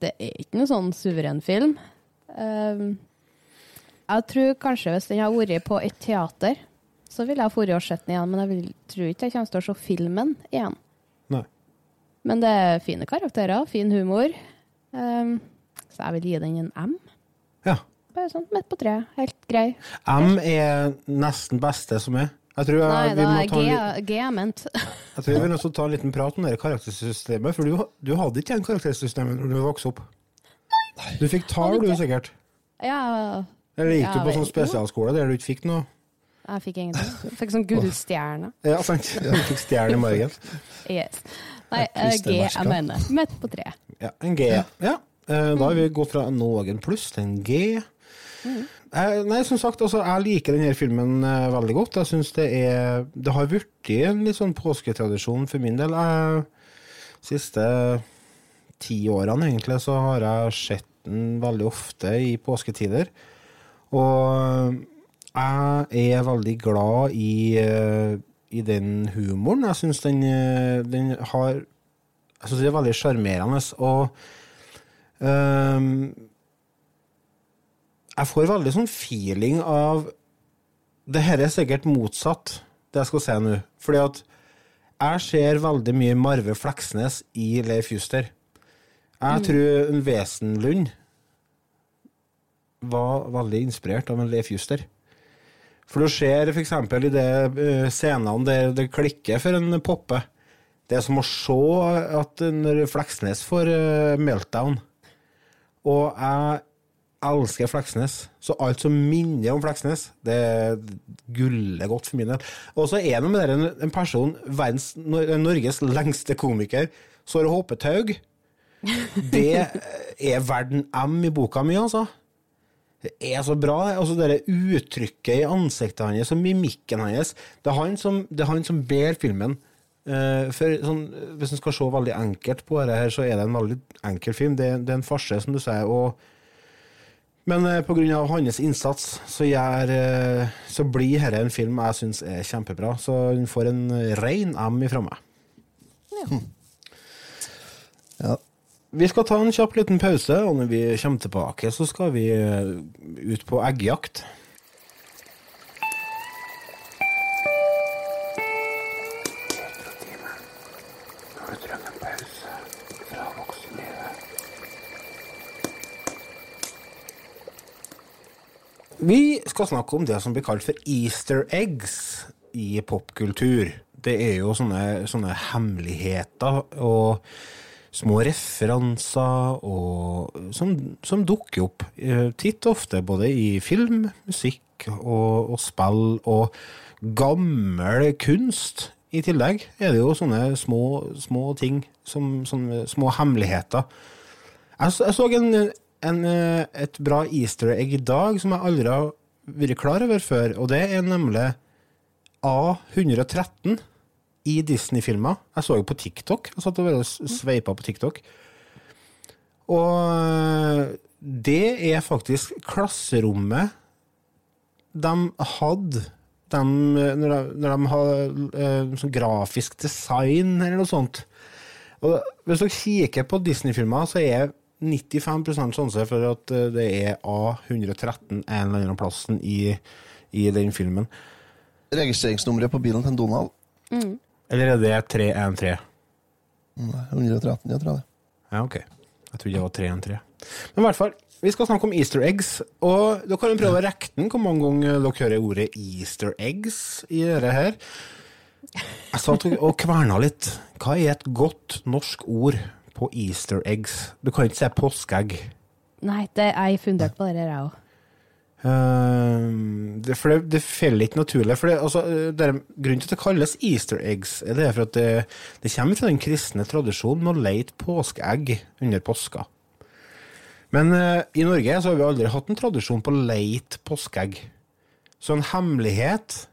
Det er ikke noen sånn suveren film. Uh, jeg tror kanskje hvis den har vært på et teater, så ville jeg dratt og sett den igjen, men jeg vil, tror ikke jeg kommer til å se filmen igjen. Nei. Men det er fine karakterer, fin humor. Eh, så jeg vil gi den en M. Ja. Bare sånn midt på treet. Helt grei. M er nesten beste som er. Jeg tror, jeg, Nei, vi må er ta G, li- G er ment. jeg tror vi vil også ta en liten prat om det karaktersystemet, for du, du hadde ikke en karaktersystem når du vokste opp. Du fikk tall, du, sikkert. ja, Eller gikk Ja, du på sånn spesialskole der du ikke fikk noe? jeg fikk ingenting. Jeg fikk sånn gullstjerne. Ja, sant. Du fikk stjerne i margen. Yes. Nei, eh, G jeg mener. Midt på treet. Ja, en G. Ja. Eh, Da har vi gått fra noen pluss til en G. Mm. nei, som sagt, altså, jeg liker denne filmen eh, veldig godt. Jeg synes det er Det har blitt en litt sånn påsketradisjon for min del. De siste ti årene, egentlig, så har jeg sett den veldig ofte i påsketider. Og jeg er veldig glad i, eh, i den humoren. Jeg syns den, eh, den har Jeg syns det er veldig sjarmerende. Og um, jeg får veldig sånn feeling av Det her er sikkert motsatt, det jeg skal si nå. Fordi at jeg ser veldig mye Marve Fleksnes i Leif Juster. Jeg Mm. tror en Wesenlund var veldig inspirert av en Leif Juster. For du ser f.eks. i de eh, scenene der det klikker for en Poppe. Det er som å se at når Fleksnes får eh, meltdown. Og jeg elsker Fleksnes, så alt som minner om Fleksnes, det er gullet godt for min del. Og så er det med dere en, person, verdens, Norges lengste komiker, Såre Håpetaug. Det er verden M i boka mi, altså. Det er så bra. det. Altså det uttrykket i ansiktet hans og mimikken hans. Det er han som, det er han som ber filmen. Uh, for sånn, Hvis en skal se veldig enkelt på dette, her, så er det en veldig enkel film. Det, det er en farse, som du sier. og men uh, på grunn av hans innsats så, gjør, uh, så blir dette en film jeg syns er kjempebra. Så hun får en rein M ifra meg. Ja. Ja. Vi skal ta en kjapp liten pause, og når vi kommer tilbake, så skal vi eh, ut på eggjakt. Vi skal snakke om det som blir kalt for easter eggs i popkultur. Det er jo sånne, sånne hemmeligheter og små referanser og, som, som dukker opp eh, titt og ofte, både i film, musikk og, og spill og gammel kunst. I tillegg er det jo sånne små, små ting, som, sånne små hemmeligheter. Jeg, jeg så en, en, et bra easter egg i dag som jeg aldri har vært klar over før, og det er nemlig A113 i Disney-filmer. Jeg så jo på TikTok. Jeg satt og bare sveipa på TikTok. Og eh, det er faktisk klasserommet de hadde de, når, de, når de har eh, sånn grafisk design eller noe sånt. Og hvis dere kikker på Disney-filmer, så er 95% sjanse for at eh, det er A113 en eller annen plassen i, i den filmen. Registreringsnummeret på bilen til Donald. Mm. Eller er det 313? Nei, 113, jeg tror det. Ja, ok. Jeg trodde det var 313. Men i hvert fall, vi skal snakke om easter eggs. Og dere kan jo prøve å rekke den hvor mange ganger dere hører ordet easter eggs i dette her. Jeg satt og- kverna litt. Hva er et godt norsk ord på easter eggs? Du kan ikke si påskeegg. Nei, det, jeg funderte på det, jeg òg. Ehm, det, for det, det faller ikke naturlig. For det, altså, det er, grunnen til at det kalles easter eggs, er det for at det, det kommer fra den kristne tradisjonen med å leite påskeegg under påska. Men uh, i Norge så har vi aldri hatt en tradisjon på å leite påskeegg. Så en hemmelighet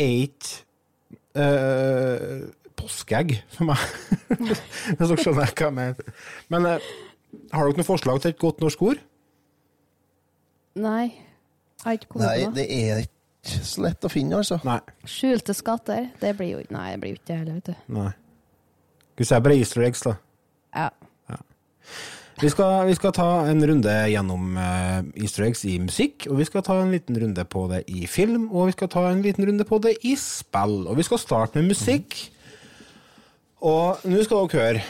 er ikke uh, påskeegg for meg. Hvis dere skjønner hva jeg mener. Men uh, har dere noen forslag til et godt norsk ord? Nei. Jeg har ikke kommet Nei, på noe. det er ikke så lett å finne, altså. Nei. Skjulte skatter. Det blir jo Nei, det blir jo ikke det heller, vet du. Nei. Skal vi si bare easter eggs, da? Ja. Vi skal, vi skal ta en runde gjennom uh, easter eggs i musikk, og vi skal ta en liten runde på det i film, og vi skal ta en liten runde på det i spill. Og vi skal starte med musikk. Og nå skal dere høre.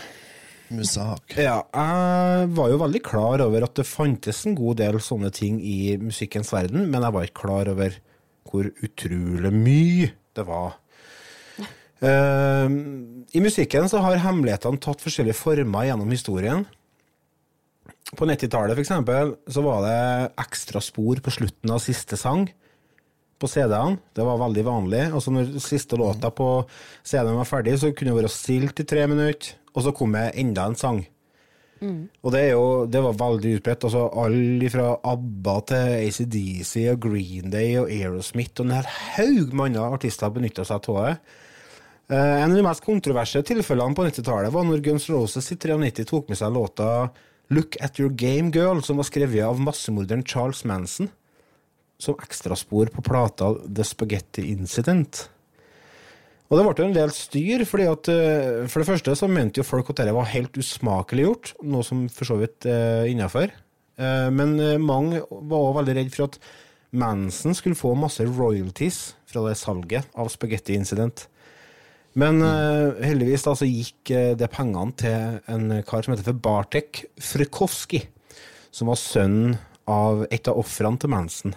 Musak. Ja, jeg var jo veldig klar over at det fantes en god del sånne ting i musikkens verden, men jeg var ikke klar over hvor utrolig mye det var. Uh, I musikken så har hemmelighetene tatt forskjellige former gjennom historien. På 90-tallet for eksempel, så var det ekstra spor på slutten av siste sang på CD-ene. Det var veldig vanlig. Og så Når siste låta på CD-en var ferdig, så kunne det være stilt i tre minutter, og så kom det enda en sang. Og det, er jo, det var veldig utbredt. Altså, Alle fra ABBA til ACDC og Green Day og Aerosmith og en hel haug med andre artister benytta seg av det. Eh, en av de mest kontroverse tilfellene på 90-tallet var når Guns Roses i 93 tok med seg låta Look At Your Game Girl, som var skrevet av massemorderen Charles Manson, som ekstraspor på plata The Spaghetti Incident. Og det ble jo en del styr, fordi at eh, for det første så mente jo folk at dette var helt usmakelig gjort, noe som for så vidt er innafor. Men eh, mange var også veldig redd for at Manson skulle få masse royalties fra det salget av Spaghetti Incident. Men eh, heldigvis da så gikk eh, det pengene til en kar som heter for Bartek Frykowski, som var sønnen av et av ofrene til Manson.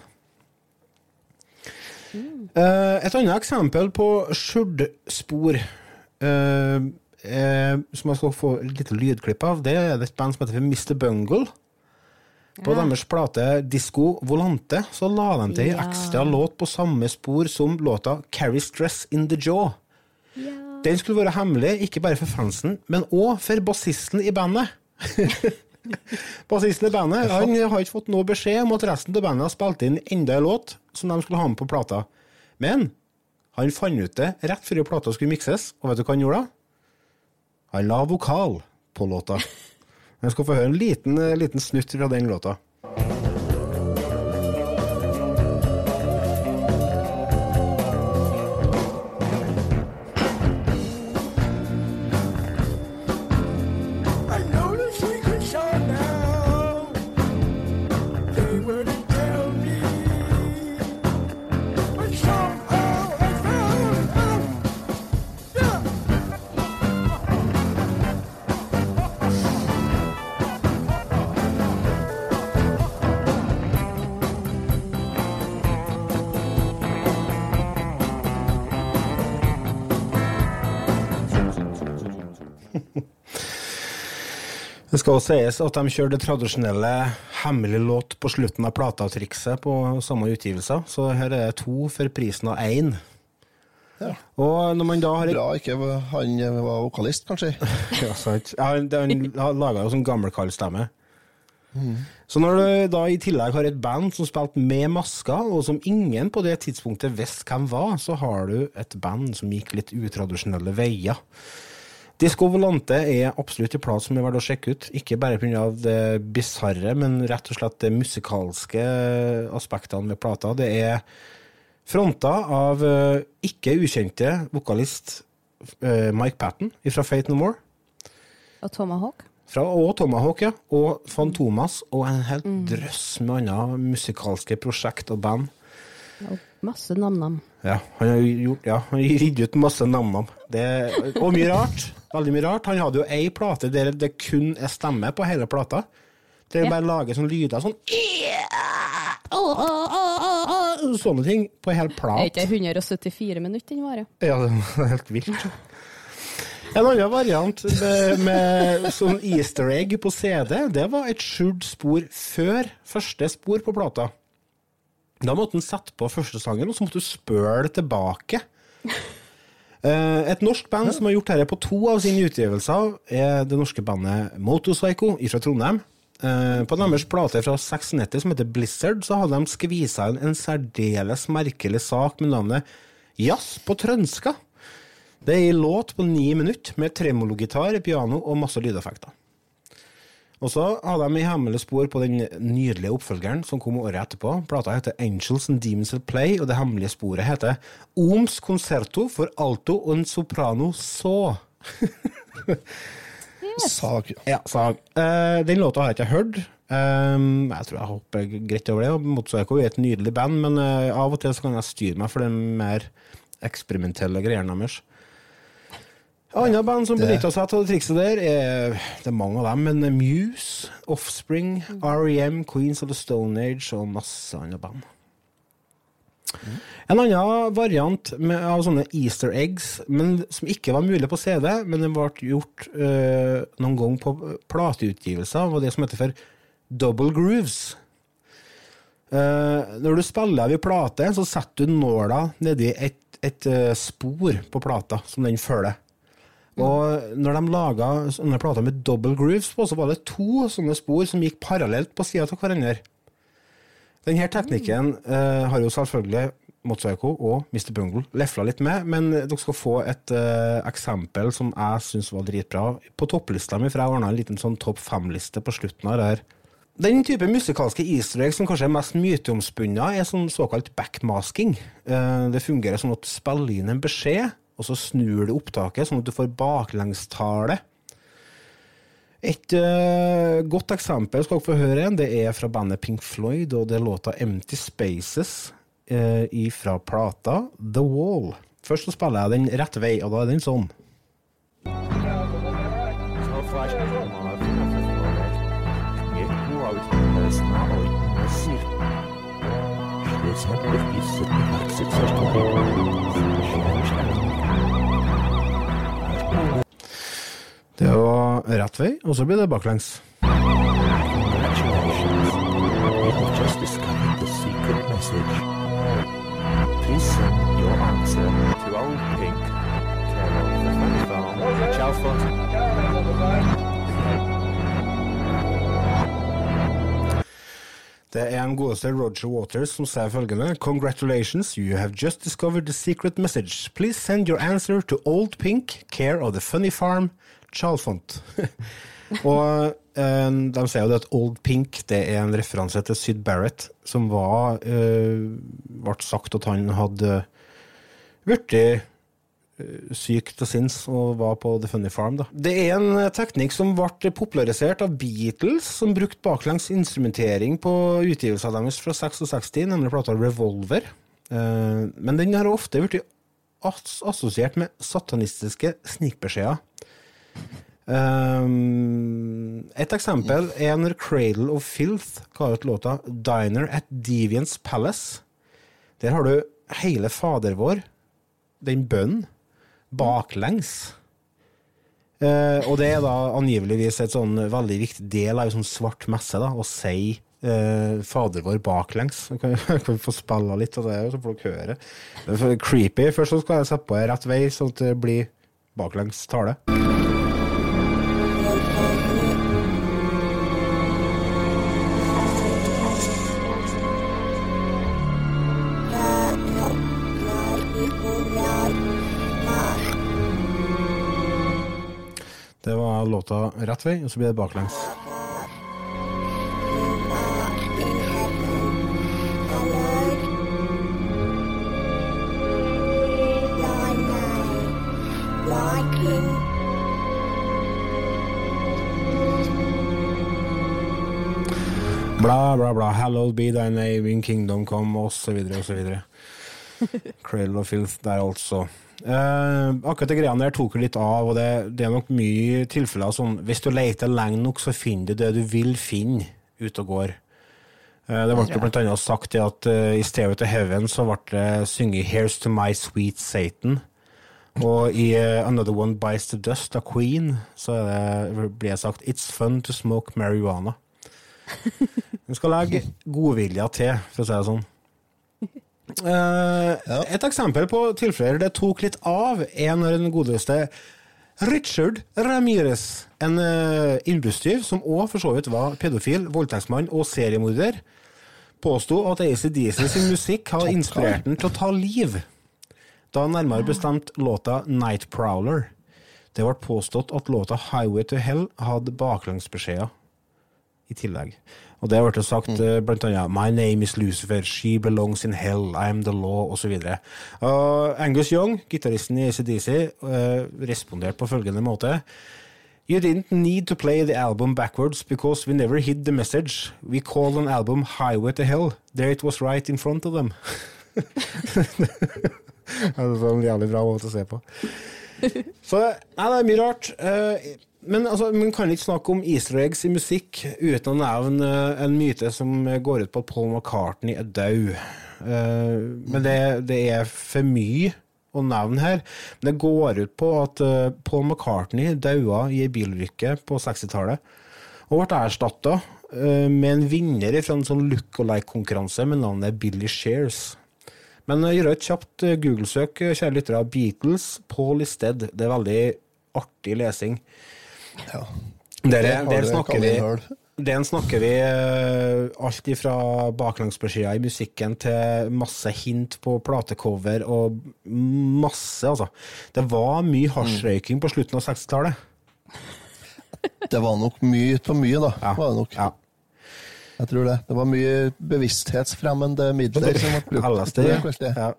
Eh, et annet eksempel på skjørdspor eh, eh, som jeg skal få et lite lydklipp av, det er et band som heter Mr. Bungle. På Ja. deres plate Disco Volante så la de til en Ja. ekstra låt på samme spor som låta Carry Stress In The Jaw. Den skulle være hemmelig, ikke bare for fansen, men òg for bassisten i bandet. bassisten i bandet han har ikke fått noe beskjed om at resten av bandet har spilt inn enda en låt som de skulle ha med på plata. Men han fant ut det rett før plata skulle mikses, og vet du hva han gjorde da? Han la vokal på låta. Jeg skal få høre en liten, eh, liten snutt fra den låta. Skal også sies at de kjører det tradisjonelle hemmelig låt på slutten av plata-trikset på samme utgivelser, så her er det to for prisen av én. Og når man da har Bra ikke han var vokalist, kanskje. ja, sant. Ja, han han laga jo sånn gammelkallstemme. Mm. Så når du da i tillegg har et band som spilte med masker, og som ingen på det tidspunktet visste hvem var, så har du et band som gikk litt utradisjonelle veier. Disco Volante er absolutt en plat som er verdt å sjekke ut. Ikke bare pga. det bisarre, men rett og slett de musikalske aspektene ved plata. Det er fronta av eh, ikke ukjente vokalist eh, Mike Patten fra Fate No More. Og Tomahawk. Fra, og Tomahawk, ja. Og Fantomas. Og en hel drøss med andre musikalske prosjekt og band. Og masse nam-nam. Ja, han har gjort, ja, han har gitt ut masse navn Og mye rart. Veldig mye rart. Han hadde jo ei plate der det kun er stemme på hele plata. Der er Ja. bare lager sånne lyder sånn Sånne ting på hel Er ikke 174 minutter den varer? Ja, det er helt vilt. En annen variant med, med sånn easter egg på CD, det var et skjult spor før første spor på plata. Da måtte en sette på første sangen, og så måtte du spøle tilbake. Eh, Et norsk band som har gjort dette på to av sine utgivelser, er det norske bandet Motorpsycho fra Trondheim. Eh, På deres plate fra 96 som heter Blizzard, så hadde de skvisa inn en særdeles merkelig sak med navnet Jazz på trønska. Det er ei låt på ni minutter med tremologitar, piano og masse lydeffekter. Og så hadde de i hemmelig spor på den nydelige oppfølgeren som kom året etterpå. Plata heter Angels and Demons Will Play, og det hemmelige sporet heter Oms Concerto for alto og en soprano så. Sag. Ja, sag. Eh, den låta har jeg ikke hørt. Um, jeg tror jeg hopper greit over det. Motorpsycho er et nydelig band, men uh, av og til så kan jeg styre meg for de mer eksperimentelle greiene deres. Andre band som benytta seg av det trikset der, er, det er mange av dem, men Muse, Offspring, REM, Queens of the Stone Age og masse andre band. En annen variant med, av sånne easter eggs, men som ikke var mulig på CD, men den ble gjort øh, noen gang på plateutgivelser, var det som heter for double grooves. Uh, når du spiller av i plate, så setter du nåla nedi et, et eh, spor på plata som den følger. Og når de laga sånne plater med double grooves på, så var det to sånne spor som gikk parallelt på sida av hverandre. Denne teknikken uh, har jo selvfølgelig Motorpsycho og Mr. Bungle lefla litt med, men dere skal få et uh, eksempel som jeg syns var dritbra. På topplista mi, for jeg ordna en liten sånn topp fem-liste på slutten av det her. Den type musikalske easter egg som kanskje er mest myteomspunnet, er sånn såkalt backmasking. Uh, det fungerer sånn at du spiller inn en beskjed, og så snur du opptaket sånn at du får baklengstale. Et uh, godt eksempel skal dere få høre en. Det er fra bandet Pink Floyd, og det er låta Empty Spaces uh, fra plata The Wall. Først så spiller jeg den rett vei, og da er den sånn. Det var rett vei, og så blir det baklengs. Det er en godeste Roger Waters som sier følgende Congratulations, you have just discovered the secret message. Please send your answer to Old Pink, care of the Funny Farm, Chalfont. og eh, de sier jo det at Old Pink det er en referanse til Syd Barrett, som var eh, ble sagt at han hadde blitt eh, syk til sinns og var på The Funny Farm. Da. Det er en teknikk som ble popularisert av Beatles, som brukte baklengs instrumentering på utgivelsen deres fra 66, nemlig plata Revolver. Men den har ofte blitt assosiert med satanistiske snikbeskjeder. Um, et eksempel er når Cradle of Filth ga ut låta 'Diner at Deviants Palace'. Der har du hele Fader vår, den bønnen, baklengs. Uh, og det er da angiveligvis et sånn veldig viktig del av en sånn svart messe, da, å si uh, Fader vår baklengs. Jeg kan, jeg kan få spille litt av det, så får dere høre. Det er creepy. Først så skal jeg sette på rett vei, sånn at det blir baklengs tale. låta rett vei, og så blir det baklengs. Bla, bla, bla. Hallowed be thy name in kingdom come, osv., osv. Cradle of filth der, altså. Eh, akkurat de greiene der tok jeg litt av, og det, det er nok mye tilfeller sånn Hvis du leter lenge nok, så finner du det du vil finne, ute og går. Eh, det ble blant annet sagt det at eh, i Stairway to Heaven så ble det synget 'Here's to my sweet Satan'. Og i uh, Another One Bites the Dust av Queen så er det, blir det sagt 'It's fun to smoke marijuana'. Du skal legge godvilja til, for å si det sånn. Eh, Et eksempel på tilfeller det tok litt av, er når den godeste Richard Ramirez, en uh, innbruddstyv som òg for så vidt var pedofil, voldtektsmann og seriemorder, påsto at ACDC sin musikk hadde inspirert den til å ta liv. Da nærmere bestemt låta Night Prowler. Det ble påstått at låta Highway to Hell hadde baklengsbeskjeder i tillegg. Og det ble sagt mm. blant annet My name is Lucifer, she belongs in hell, I am the law, osv. Angus Young, gitaristen i ACDC, uh, responderte på følgende måte. You didn't need to play the album backwards because we never hid the message. We called an album Highway to Hell. There it was right in front of them. det er en jævlig bra måte å se på. Så nei, det er mye rart. Eh, Men altså, man kan ikke snakke om easter eggs i musikk uten å nevne eh, en myte som går ut på at Paul McCartney er død. Eh, Men det, det er for mye å nevne her. Men det går ut på at eh, Paul McCartney daua i ei bilulykke på 60-tallet, og ble erstatta med en vinner fra en sånn look-alike-konkurranse med navnet Billy Shears. Men gjør et kjapt eh, Google-søk, eh, kjære lyttere, Beatles, Paul is dead. Det er veldig artig lesing. Ja. Der, Der snakker vi den snakker vi eh, alt ifra baklengsbeskjeder i musikken til masse hint på platecover og masse, altså. Det var mye hasjrøyking på slutten av 60-tallet. Det var nok mye av mye, da. Ja. Var det nok. Ja. Jeg tror det. Det var mye bevissthetsfremmende midler som ble brukt. LSD. Ja.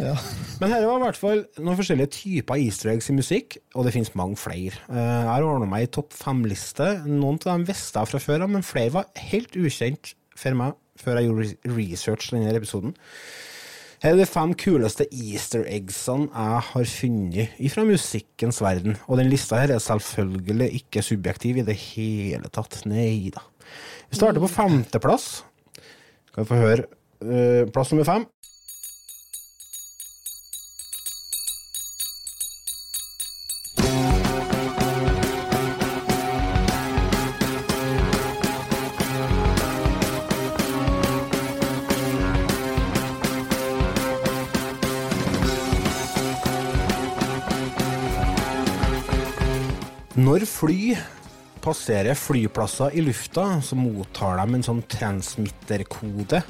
Ja. Men her var i hvert fall noen forskjellige typer easter eggs i musikk, og det finnes mange flere. Eh, Jeg har ordna meg ei topp fem-liste. Noen av dem visste jeg fra før men flere var helt ukjent for meg før jeg gjorde research til denne episoden. Her er de fem kuleste easter eggsene jeg har funnet fra musikkens verden. Og den lista her er selvfølgelig ikke subjektiv i det hele tatt. Nei da. Vi starter på femteplass. Skal vi få høre eh, plass nummer fem. Fly passerer flyplasser i lufta, så mottar de en sånn transmitterkode,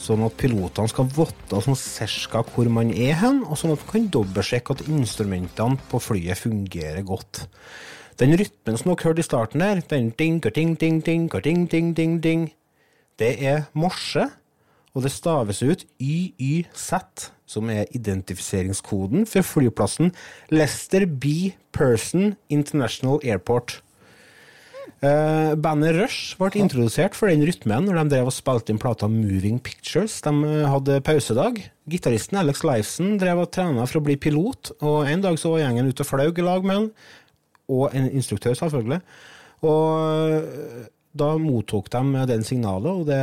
sånn at pilotene skal vite sånn cirka hvor man er hen, og sånn at man kan dobbeltsjekke at instrumentene på flyet fungerer godt. Den rytmen som dere hørte i starten der, den ding-ding, ding-ding, ding-ding, ding-ding, det er morse, og det staves ut YYZ, som er identifiseringskoden for flyplassen Lester B. Person International Airport. Uh, bandet Rush ble introdusert for den rytmen når de drev og spilte inn plata Moving Pictures. De eh, hadde pausedag. Gitaristen Alex Lifeson drev og trena for å bli pilot, og en dag så var gjengen ute og flaug i lag med han, og en instruktør, selvfølgelig. Og eh, da mottok de den signalet, og det,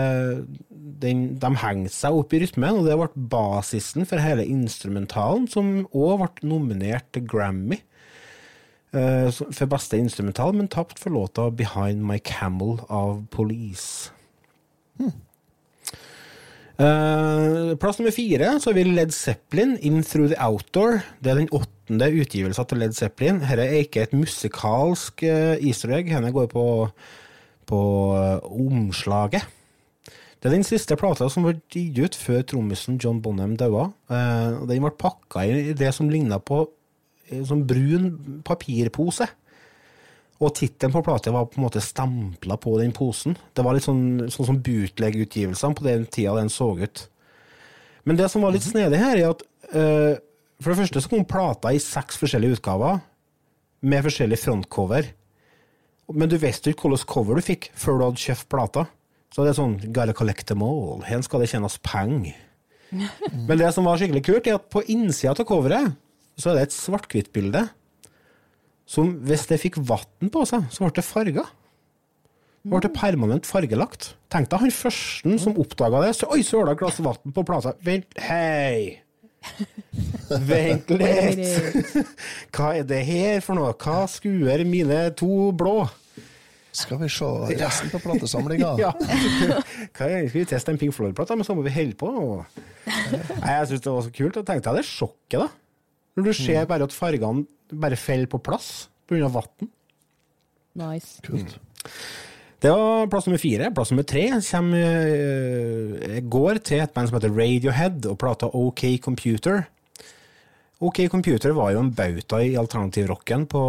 den, de hengte seg opp i rytmen, og det ble basisen for hele instrumentalen, som òg ble nominert til Grammy eh, for beste instrumental, men tapt for låta 'Behind My Camel' av Police. Eh, plass nummer fire så har vi Led Zeppelin, 'In Through the Outdoor'. Det er den åttende utgivelsen til Led Zeppelin. Dette er ikke et musikalsk uh, easter egg, denne går på, på eh, omslaget. Det er den siste plata som ble gitt ut før trommisen John Bonham daua. Eh, den ble pakka i det som ligna på en sånn brun papirpose. Og tittelen på plata var på en måte stempla på den posen. Det var litt sånn, sånn som bootleg-utgivelsene på den tida den så ut. Men det som var litt snedig her, er at uh, for det første så kom plata i seks forskjellige utgaver, med forskjellig frontcover. Men du visste ikke hvilket cover du fikk før du hadde kjøpt plata. Så det er sånn gotta collect them all. Her skal det tjenes penger. Men det som var skikkelig kult, er at på innsida av coveret så er det et svart-hvitt-bilde som hvis det fikk vann på seg, så ble det farga. Det ble permanent fargelagt. Tenk deg han første som oppdaga det. Så, Oi, søla, glass vann på plata. Vent, hei! Vent litt! Hva er det her for noe? Hva skuer mine to blå? Skal vi se resten på platesamlinga? ja. Skal vi teste en Pink Floyd-plate, men så må vi holde på. Og... Nei, jeg syns det var så kult. Jeg tenkte jeg det sjokket, da. Når du ser bare at fargene bare faller på plass pga. vann. Nice. Kult. Det var plass nummer fire. Plass nummer tre kommer, øh, går til et band som heter Radiohead, og plata OK Computer. OK Computer var jo en bauta i alternativrocken på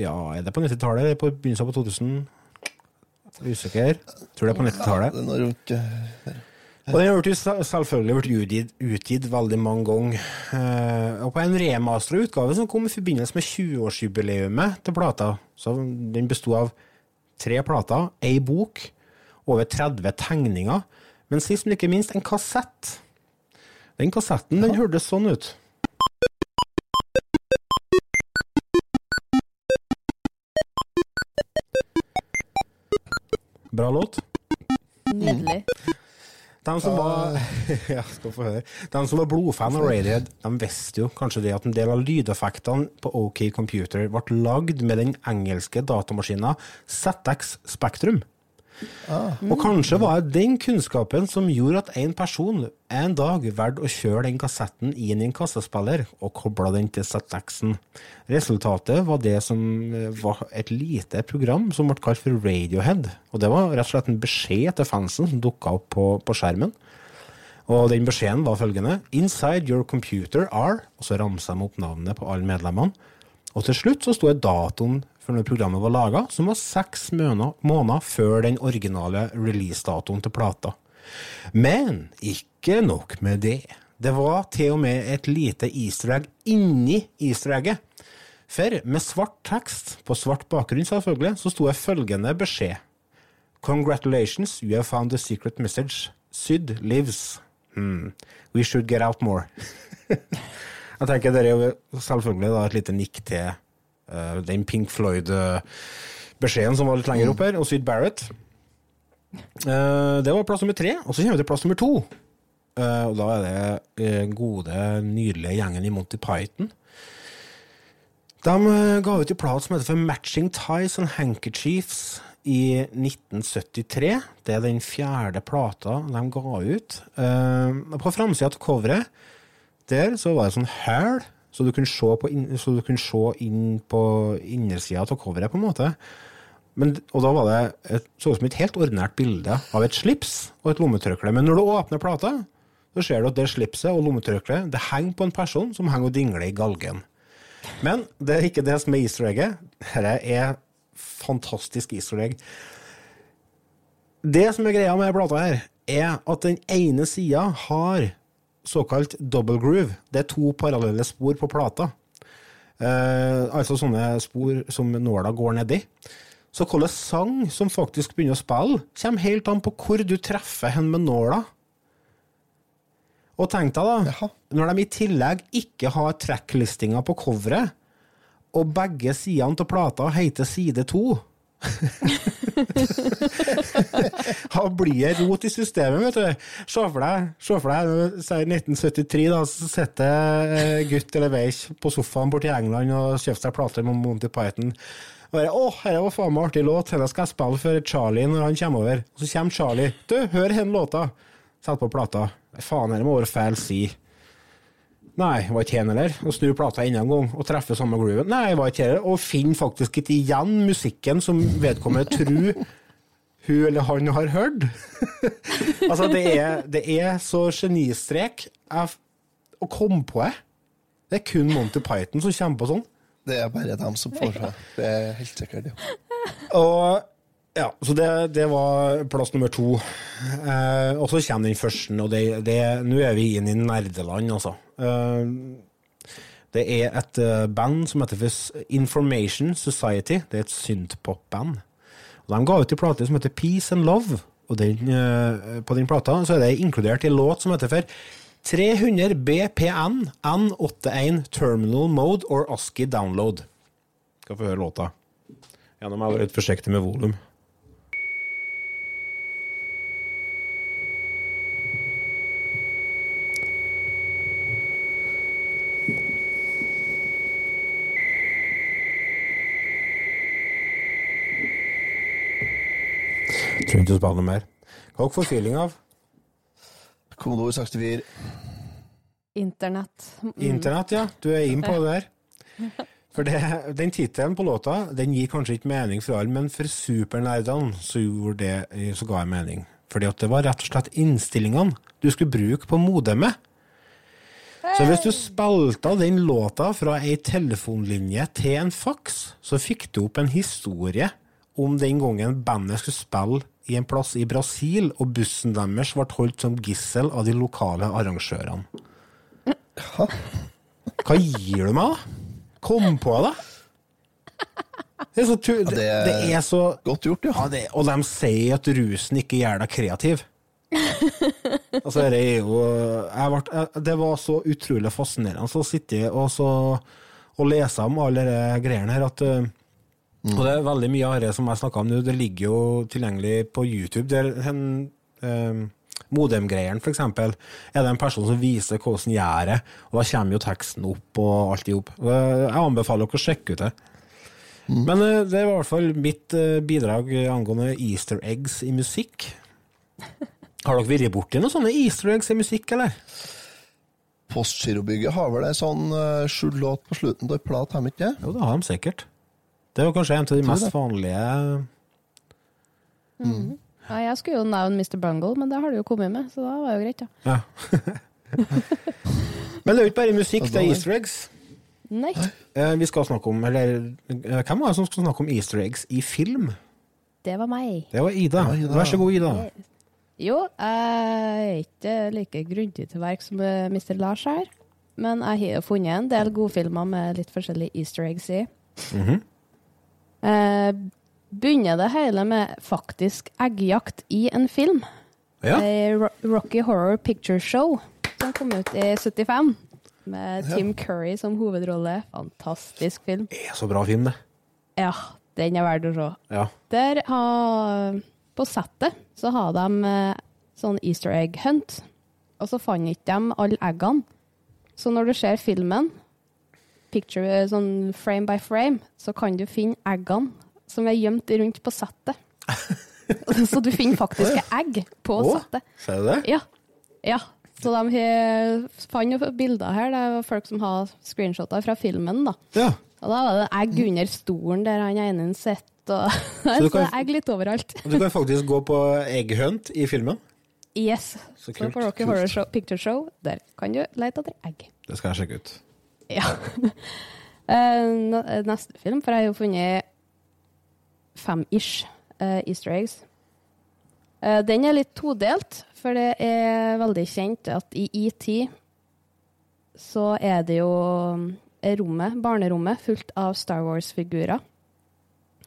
ja, er det på 90-tallet eller på begynnelsen på 2000? Usikker. Tror det er på 90-tallet. Det er noe rundt eh, Og den har selvfølgelig vært utgitt, utgitt veldig mange ganger. Eh, og på en remastera utgave som kom i forbindelse med 20-årsjubileumet til plata, så den besto av tre plater, ei bok, over 30 tegninger, men sist, men ikke minst, en kassett. Den kassetten den hørtes sånn ut. Bra låt. Nydelig. De som var ja, få høre. De som var blodfan av Radiohead, de visste jo kanskje det at en del av lydeffektene på OK Computer ble lagd med den engelske datamaskinen ZX Spektrum. Og kanskje var det den kunnskapen som gjorde at en person en dag valgte å kjøre den kassetten inn i en kassespiller og kobla den til ZX-en. Resultatet var det som eh, var et lite program som ble kalt for Radiohead. Og det var rett og slett en beskjed til fansen som dukka opp på, på skjermen. Og den beskjeden var følgende Inside your computer are Og så ramsa de opp navnet på alle medlemmene. Og til slutt så det datoen for når programmet var laga, som var seks måneder før den originale releasedatoen til plata. Men ikke nok med det. Det var til og med et lite easter egg inni easter egget. For med svart tekst, på svart bakgrunn selvfølgelig, så sto det følgende beskjed. Congratulations, you have found the secret message. Syd lives. Hmm. We should get out more. Jeg tenker Det er selvfølgelig da, et lite nikk til uh, den Pink Floyd-beskjeden som var litt lenger opp her, og Syd Barrett. Uh, det var plass nummer tre. Og så kommer vi til plass nummer to. Uh, og da er det uh, gode, nydelige gjengen i Monty Python. De ga ut en plate som heter for Matching Ties and Handkerchiefs i 1973. Det er den fjerde plata de ga ut. på framsida av coveret der så var det sånn hæl, så du kunne se, du kunne se inn på innersida av coveret, på en måte. Men, og da var det et, så ut som et helt ordinært bilde av et slips og et lommetørkle. Men når du åpner plata, så ser du at det slipset og lommetørkleet det henger på en person som henger og dingler i galgen. Men det er ikke det som er easter egget. Dette er fantastisk easter egg. Det som er greia med plata her, er at den ene sida har såkalt double groove. Det er to parallelle spor på plata. Eh, altså sånne spor som nåla går nedi. Så hvilken sang som faktisk begynner å spille, kommer helt an på hvor du treffer hen med nåla. Og tenk deg da, Jaha. når de i tillegg ikke har tracklistinga på coveret, og begge sidene til plata heter side to Da blir det rot i systemet, vet du. Se for deg, se for deg si 1973, da, så sitter eh, gutt eller veik på sofaen borte i England og kjøper seg plater med Monty Python. Og bare, Å, dette var faen meg artig låt, denne skal jeg spille for Charlie når han kommer over. Og så kommer Charlie. Du, hør denne låta. Setter på plata. Faen, dette må være feil si. Nei, var ikke her heller. Og snur plata enda en gang og treffer samme grooven. Nei, var ikke her. Og finner faktisk ikke igjen musikken som vedkommende tror hun eller han har hørt. altså, det er, det er så genistrek å komme på det. Det er kun Monty Python som kommer på sånn. Det er bare dem som får seg. Det er helt sikkert, ja. Og ja, så det, det var plass nummer to. Eh, og så kommer den første, og nå er vi inne i nerdeland, altså. Eh, det er et eh, band som heter for Information Society. Det er et synthpop-band. Og De ga ut en plate som heter Peace and Love Og den, eh, på den plata så er det inkludert en låt som heter for 300 BPN N81 Terminal Mode or ASCII Download. Skal få høre låta. Gjennom jeg være litt forsiktig med volum. Trenger ikke å spare noe mer. Hva dere får feeling av? Kodeord 64. Internett. Mm. Internett, ja. Du er inn på det der. For det, den tittelen på låta den gir kanskje ikke mening for alle, men for supernerdene så, gjorde det, så ga jeg mening. Fordi at det var rett og slett innstillingene du skulle bruke på modemet. Så hvis du spilte av den låta fra ei telefonlinje til en faks, så fikk du opp en historie om den gangen bandet skulle spille i en plass i Brasil, og bussen deres ble holdt som gissel av de lokale arrangørene. Hva gir du meg, da? Kom på det! Det er så, tu det, det er så Godt gjort, ja. det, og de sier at rusen ikke gjør deg kreativ. altså, det er jo Det var så utrolig fascinerende å sitte og, så, og lese om alle de greiene her at uh, Og det er veldig mye av det som jeg snakka om nå, det ligger jo tilgjengelig på YouTube. Der en uh, Modem-greieren, for eksempel, er det en person som viser hvordan gjør det, og da kommer jo teksten opp og alt i hop. Jeg anbefaler dere å sjekke ut det. Men uh, det var i hvert fall mitt uh, bidrag angående easter eggs i musikk. Har dere vært borti noen sånne easter eggs i musikk, eller? Postgirobygget har vel en sånn uh, skjult låt på slutten av ei plat, har de ikke det? Jo, det har de sikkert. Det var kanskje en av de mest vanlige Mm. Ja, jeg skulle jo nevne Mr. Bungle, men det har du jo kommet med, så da var det jo greit, ja. Ja. Men det er jo ikke bare musikk, det er easter eggs. Nei. Eh, Vi skal snakke om, eller eh, Hvem var det som skulle snakke om easter eggs i film? Det var meg. Det var Ida. Vær så god, Ida. Jo, jeg er ikke like grundig til verk som eh, Mr. Lars her, men jeg har funnet en del godfilmer med litt forskjellige easter eggs i. Mhm. Eh, begynner det hele med faktisk eggjakt i en film. Ja. Det er Rocky Horror Picture Show som kom ut i 75. Med Ja. Tim Curry som hovedrolle. Fantastisk film. Det er så bra film, det. Ja, den er verdt å se. Ja. Der har På settet så har de eh, sånn easter egg hunt, og så fant ikke de alle eggene. Så når du ser filmen, picture, eh, sånn frame by frame, så kan du finne eggene som er gjemt rundt på settet. så du finner faktiske egg på oh, settet. Ser du det? Ja. ja. Så de fant jo bilder her. Det er folk som har screenshoter fra filmen. da. Ja. Og da var det egg under stolen der han ene sitter. Og så, du det kan- er egg litt overalt. Du kan faktisk gå på egghunt i filmen. Yes. Så Så på Rocky Horror Show, Picture Show, der kan du lete etter egg. Det skal jeg sjekke ut. Ja. Eh, Neste film, for jeg har jo funnet fem-ish eh, easter eggs. Eh, Den er litt todelt, for det er veldig kjent at i ET så er det jo eh, rommet, barnerommet fullt av Star Wars-figurer.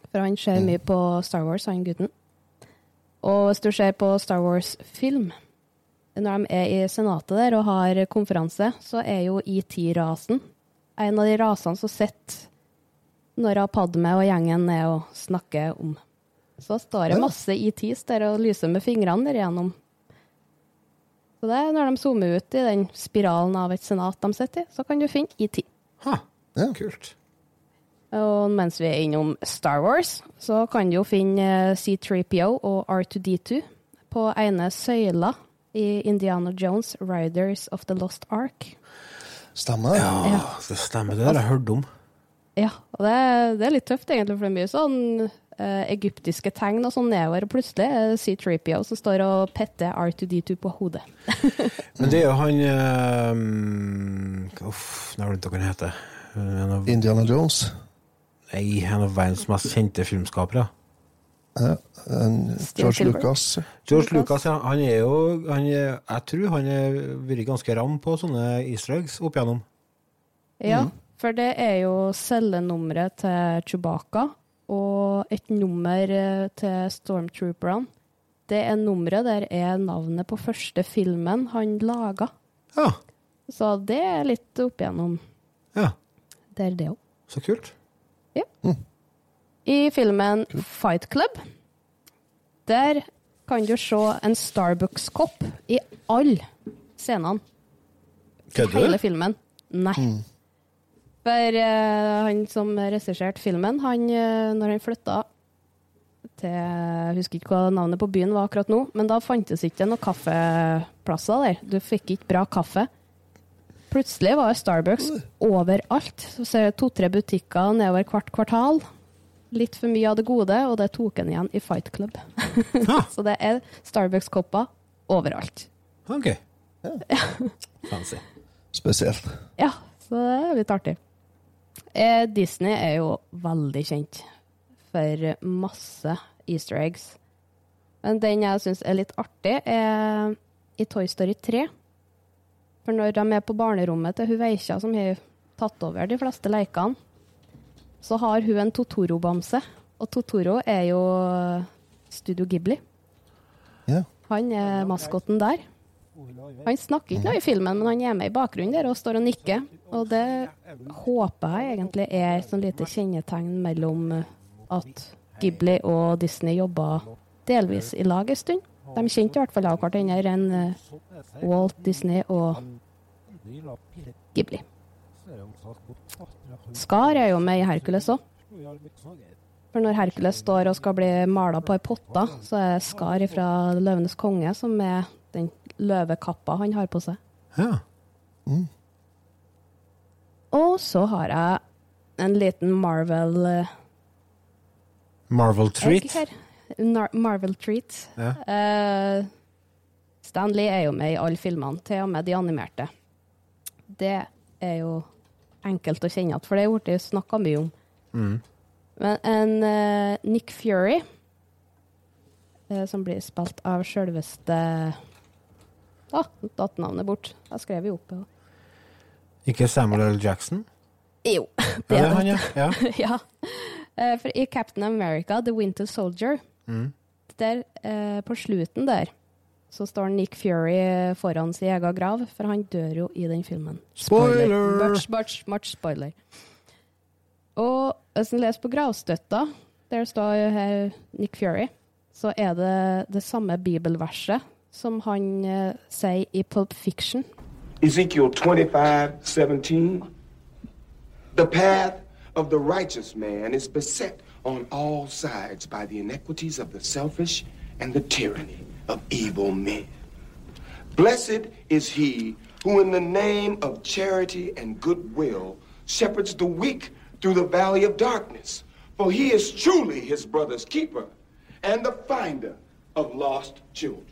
For han ser mye på Star Wars, han gutten. Og hvis du ser på Star Wars-film, når de er i senatet der og har konferanse, så er jo ET-rasen en av de rasene som sitter når Padme og gjengen er og snakker om. Så står det masse ETs der og lyser med fingrene der igjennom. Så det er når de zoomer ut i den spiralen av et senat de sitter i, så kan du finne ET. Kult. Og mens vi er innom Star Wars, så kan du jo finne eh, C3PO og R2D2 på ene søyla i Indiana Jones Riders of the Lost Ark. Stemmer. Ja, det stemmer. Det har jeg hørt om. Ja, og det, det er litt tøft, egentlig, for det er mye sånn eh, egyptiske tegn og sånn nedover, og plutselig er det C3PO som står og petter R2D2 på hodet. Men det er jo han uh, Uff, nå har jeg glemt hva han heter. Indiana Jones. nei, en av verdens mest kjente filmskapere. Ja, George Lucas. George Lucas, ja. Han er jo han er, Jeg tror han har vært ganske ram på sånne easter eggs opp igjennom. Ja, for det er jo cellenummeret til Chewbacca og et nummer eh, til stormtrooperne det er nummeret der er navnet på første filmen han laga. Ja. Så det er litt opp igjennom Ja. der, det òg. Så kult. I filmen Fight Club, der kan du se en Starbucks-kopp i alle scenene. Kødder Hele filmen. Nei. For uh, han som regisserte filmen, han, uh, når han flytta til Jeg husker ikke hva navnet på byen var akkurat nå, men da fantes ikke noen kaffeplasser der. Du fikk ikke bra kaffe. Plutselig var Starbucks overalt. Så ser du to-tre butikker nedover hvert kvartal. Litt for mye av det gode, og det tok han igjen i Fight Club. så det er Starbucks-kopper overalt. OK. Fancy. Spesielt. Ja, så det er litt artig. Eh, Disney er jo veldig kjent for masse easter eggs. Men den jeg syns er litt artig, er i Toy Story 3. For når de er på barnerommet til hun Veikja, som har tatt over de fleste lekene, så har hun en Totoro-bamse. Og Totoro er jo Studio Ghibli. Ja. Han er maskoten der. Han snakker ikke noe i filmen, men han er med i bakgrunnen der og står og nikker. Og det håper jeg egentlig er et sånn lite kjennetegn mellom at Ghibli og Disney jobba delvis i lag en stund. De kjente i hvert fall av hverandre enn eh, Walt Disney og Ghibli. Skar er jo med i Hercules òg. For når Hercules står og skal bli mala på ei potte, så er Skar fra Løvenes konge som er den løvekappa han har på seg. Ja. Og så har jeg en liten Marvel eh, Marvel treat. Marvel treat. Ja. Uh, Stanley er jo med i alle filmene, til og med de animerte. Det er jo enkelt å kjenne igjen, for det har blitt snakka mye om. Mm. Men en uh, Nick Fury, uh, som blir spilt av sjølveste Å, oh, datt navnet bort. Jeg skrev jo opp. Ja. Ikke Samuel L. Jackson? Jo, det er det han, ja. ja. Eh, For i Captain America, The Winter Soldier, Mm. der på slutten der, så står Nick Fury foran sin egen grav, for han dør jo i den filmen. Spoiler! Much, much, much spoiler. Og hvis en leser på gravstøtta, der står jo her Nick Fury, så er det det samme bibelverset som han uh, sier i Pulp Fiction. Ezekiel 25, 17. The path of the righteous man is beset on all sides by the inequities of the selfish and the tyranny of evil men. Blessed is he who, in the name of charity and goodwill, shepherds the weak through the valley of darkness. For he is truly his brother's keeper and the finder of lost children.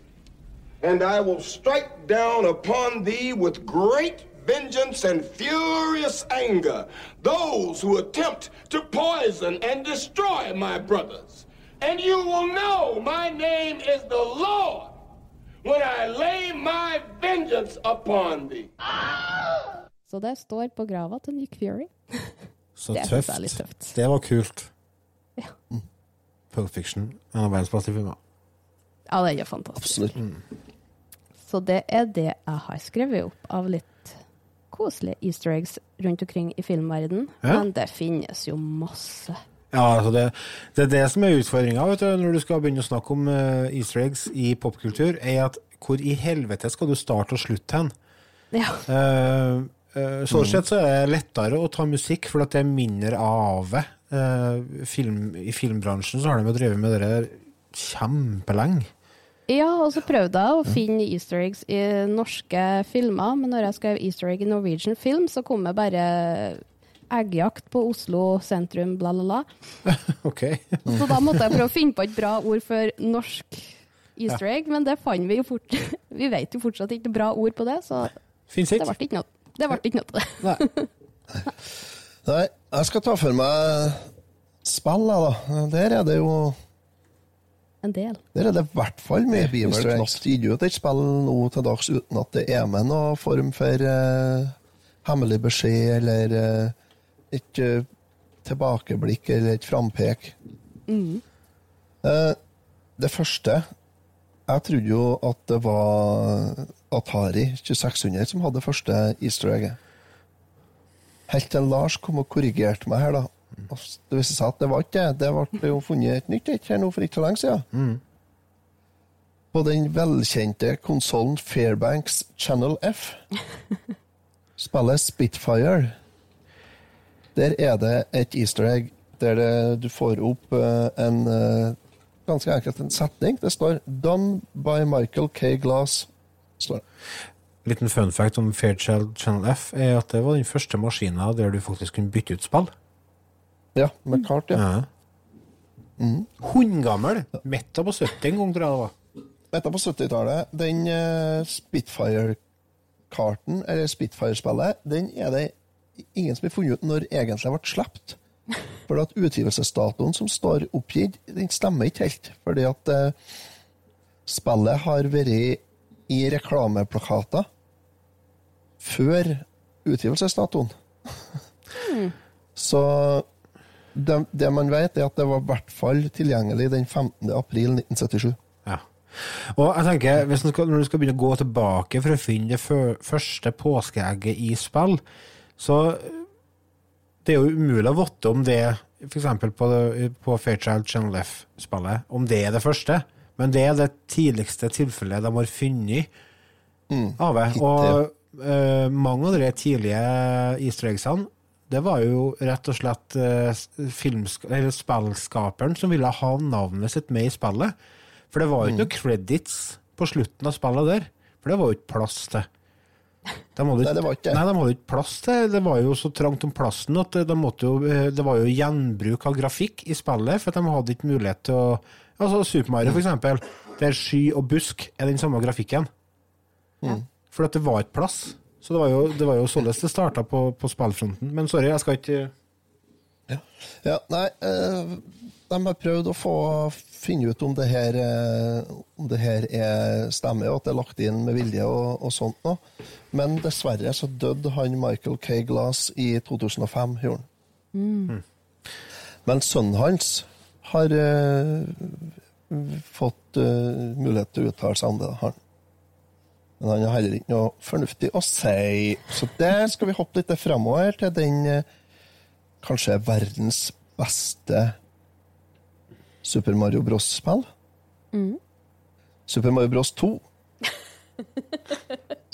And I will strike down upon thee with great vengeance and furious anger those who attempt to poison and destroy my brothers. And you will know my name is the Lord when I lay my vengeance upon thee. Så det står på grava til Nick Fury. Så Det tøft. er tøft. Det var kult. Ja. Mm. Pulp Fiction. En av verdens beste filmer. Ja, det er jo fantastisk. Så det er det jeg har skrevet opp av litt koselige easter eggs rundt omkring i filmverden. Ja. Men det finnes jo masse. Ja, altså det, det er det som er utfordringa når du skal begynne å snakke om uh, easter eggs i popkultur, er at hvor i helvete skal du starte og slutte hen? Ja. Uh, sånn sett så er det lettere å ta musikk, for at det er mindre av det. Eh, film, I filmbransjen så har de jo drevet med det der kjempelenge. Ja, og så prøvde jeg å finne easter eggs i norske filmer, men når jeg skrev easter egg i Norwegian film, så kom jeg bare eggjakt på Oslo sentrum, bla, bla, bla. Ok. Så da måtte jeg prøve å finne på et bra ord for norsk easter egg, men det fant vi jo fort. Vi vet jo fortsatt ikke bra ord på det, så det ble ikke noe. Det ble ikke noe til det. Nei, jeg skal ta for meg spillene, da. Der er det jo En del. Der er det i hvert fall mye eggs. Det gir jo et spill nå til dags uten at det er med noen form for uh, hemmelig beskjed eller eh, et tilbakeblikk eller et frampek. Mm. Eh, det første Jeg trodde jo at det var Atari 2600 som hadde første easter egget. Helt til Lars kom og korrigerte meg her, da. Det viste seg at det var ikke det. Det ble jo funnet et nytt et her nå for ikke så lenge siden. På den velkjente konsollen Fairbanks Channel F. Spillet Spitfire. Der er det et easter egg der det, du får opp eh, en eh, ganske enkelt en setning. Det står 'Done by Michael K. Glass'. Står det. Liten fun fact om Fairchild Channel F er at det var den første maskina der du faktisk kunne bytte ut spill. Ja, med kart, ja. Ja. Hundgammel. Metta på 70 en gang, tror jeg det var. Dette på 70-tallet, den uh, Spitfire-karten, eller Spitfire-spillet, den er det ingen som har funnet ut når egentlig ble sluppet. For at utgivelsesdatoen som står oppgitt, den stemmer ikke helt. Fordi at eh, spillet har vært i reklameplakater før utgivelsesdatoen. Så det, det man vet, er at det var i hvert fall tilgjengelig den 15. april 1977. Ja. Og jeg tenker, hvis du skal, Når du skal begynne å gå tilbake for å finne det første påskeegget i spill, så det er jo umulig å vite om det, f.eks. på, det- på Fairchild Channel F-spillet, om det er det første. Men det er det tidligste tilfellet de har funnet av det. Og uh, mange av de tidlige easter eggsene, det var jo rett og slett uh, spillskaperen som ville ha navnet sitt med i spillet. For det var jo ikke noe credits på slutten av spillet der. For det var jo ikke plass til. De hadde, Nei, det var ikke. Nei, de hadde ikke plass til Det var jo så trangt om plassen at de måtte jo, eh, det var jo gjenbruk av grafikk i spillet, for de hadde ikke mulighet til å Altså Super Mario, for eksempel, der sky og busk er den samme grafikken. For at det var ikke plass. Så det var jo, det var jo således det starta på, på spillfronten. Men sorry, jeg skal ikke Ja, nei, eh, de har prøvd å få finne ut om det her, eh, om det her er stemmer, og at det er lagt inn med vilje og, og sånt noe. Men dessverre så døde han Michael K. Glass i 2005, gjorde han. Men sønnen hans har uh, fått uh, mulighet til å uttale seg om det. Han. Men han har heller ikke noe fornuftig å si. Så der skal vi hoppe litt framover til den eh, kanskje verdens beste Super Mario Bros-spill. Super Mario Bros 2.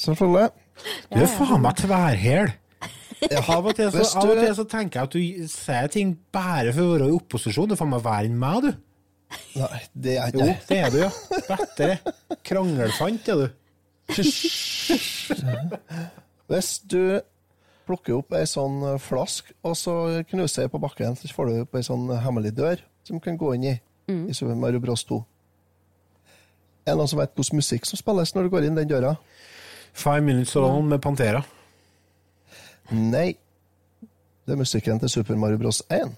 Selvfølgelig. Du er faen meg tverrhæl. Av og, til så, av og til så tenker jeg at du sier ting bare for å være i opposisjon. Du er faen meg verre enn meg, du. Nei, det er Jo, ikke det er du, ja. Bedre. Kranglefant er du. Hvis du plukker opp ei sånn eh, flask, og så knuser jeg på bakken, så får du opp ei sånn hemmelig dør som du kan gå inn i i Super Mario Bros 2. Er det noen som vet hvordan musikk som spilles når du går inn den døra? Five Minutes Alone med Pantera. Nei. Det er musikken til Super Mario Bros 1.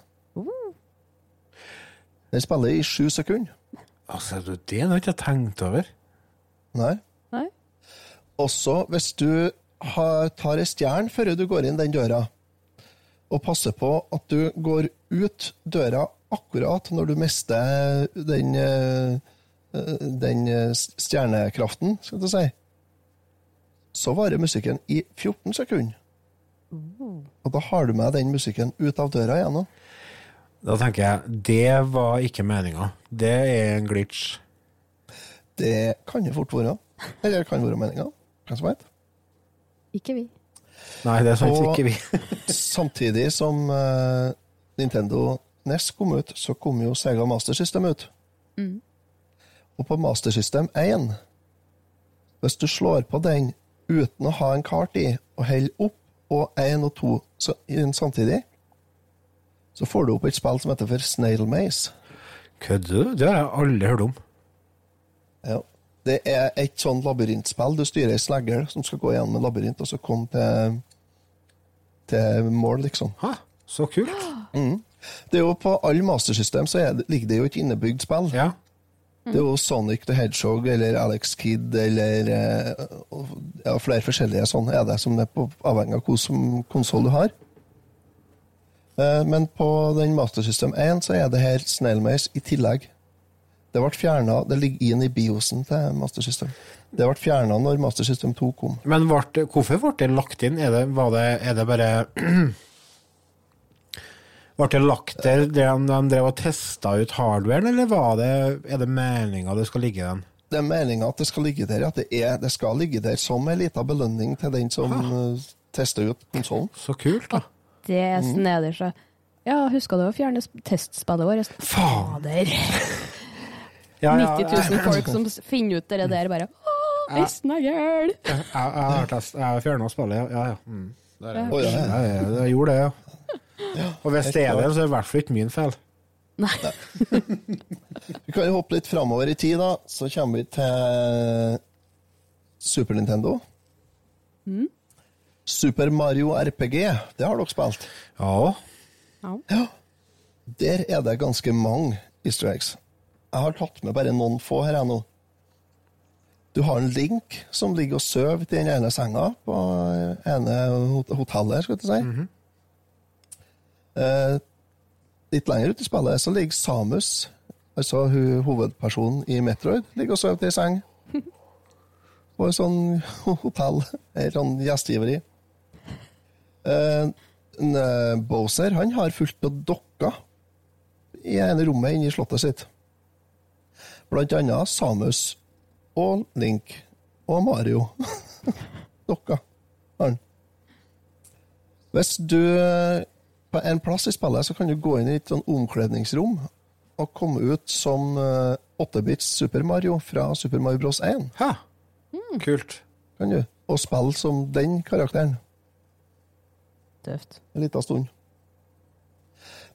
Den spiller i sju sekunder. Altså, du, det har ikke jeg tenkt over. Nei. Nei. Også hvis du tar ei stjerne før du går inn den døra, og passer på at du går ut døra akkurat når du mister den, eh, eh, den eh, stjernekraften, skal du si, så varer musikken i 14 sekunder. Og da har du med den musikken ut av døra igjen. Da tenker jeg, det var ikke meninga. Det er en glitch. Det kan jo fort være. Eller det kan være meninga. Hvem som vet? Ikke vi. Nei, det er sant Og- ikke vi. Samtidig som uh, Nintendo NES kom ut, så kom jo Sega Master System ut. Mm. Og på Master System 1, hvis du slår på den uten å ha en kart i, og holder opp og 1 og 2 så, samtidig, så får du opp et spill som heter for Snail Maze. Kødder du? Det har jeg aldri hørt om. Ja. Det er et sånn labyrintspill. Du styrer ei slegger som skal gå gjennom en labyrint, og så komme til, til mål, liksom. Hæ? Så kult. Mm. Det er jo På alle mastersystem så er det, ligger det jo et innebygd spill. Ja. Det er jo Sonic the Hedgehog eller Alex Kidd eller eh, ja, flere forskjellige sånne er det, som er på, avhengig av hvilken konsoll du har. Eh, Men på den Master System 1 så er det her Snail Maze i tillegg. Det ble fjernet, Det ligger inn i biosen til Master System. Det ble fjerna når Master System 2 kom. Men ble hvorfor ble det lagt inn? Er det, var det, er det bare Ble det lagt der de, de drev og testa ut hardwaren, eller var det, er det meninga det skal ligge den? Det er meninga at det skal ligge der, at det, er, det skal ligge der som en liten belønning til den som eh, tester ut konsollen. Så kult, da. Det er Mm. snedig. så. Ja, huska du å fjerne sp- testspillet vårt? Fader! Ja, ja, 90 000 folk som finner ut det der, bare Å, Esten er gæren! Jeg, har test- jeg har fjerna spillet, ja. ja, ja. Mm. Der, ja. Ja, ja. Ja, ja, jeg gjorde det, ja. Og hvis det er det, så er det i hvert fall ikke min feil. Nei. Vi kan jo hoppe litt framover i tid, da. Så kommer vi til Super Nintendo. Mm. Super Mario RPG, det har dere spilt? Ja. Ja. Der er det ganske mange easter eggs. Jeg har tatt med bare noen få her jeg nå. Du har en Link som ligger og sover til den ene senga på ene hotellet, skal jeg si. Eh, litt lenger ute i spillet så ligger Samus, altså hun, hovedpersonen i Metroid, ligger og sover til ei seng. På et sånn hotell, et sånn gjestgiveri. Eh, eh, Bowser han har fullt av dokker i ene rommet inne i slottet sitt. Blant annet Samus og Link og Mario. Dokker har han. Hvis du eh, på en plass i spillet så kan du gå inn i et sånn omkledningsrom og komme ut som eh, 8-bits Super Mario fra Super Mario Bros. 1. Hæ? Kult. Kan du. Og spille som den karakteren. Tøft. En liten stund.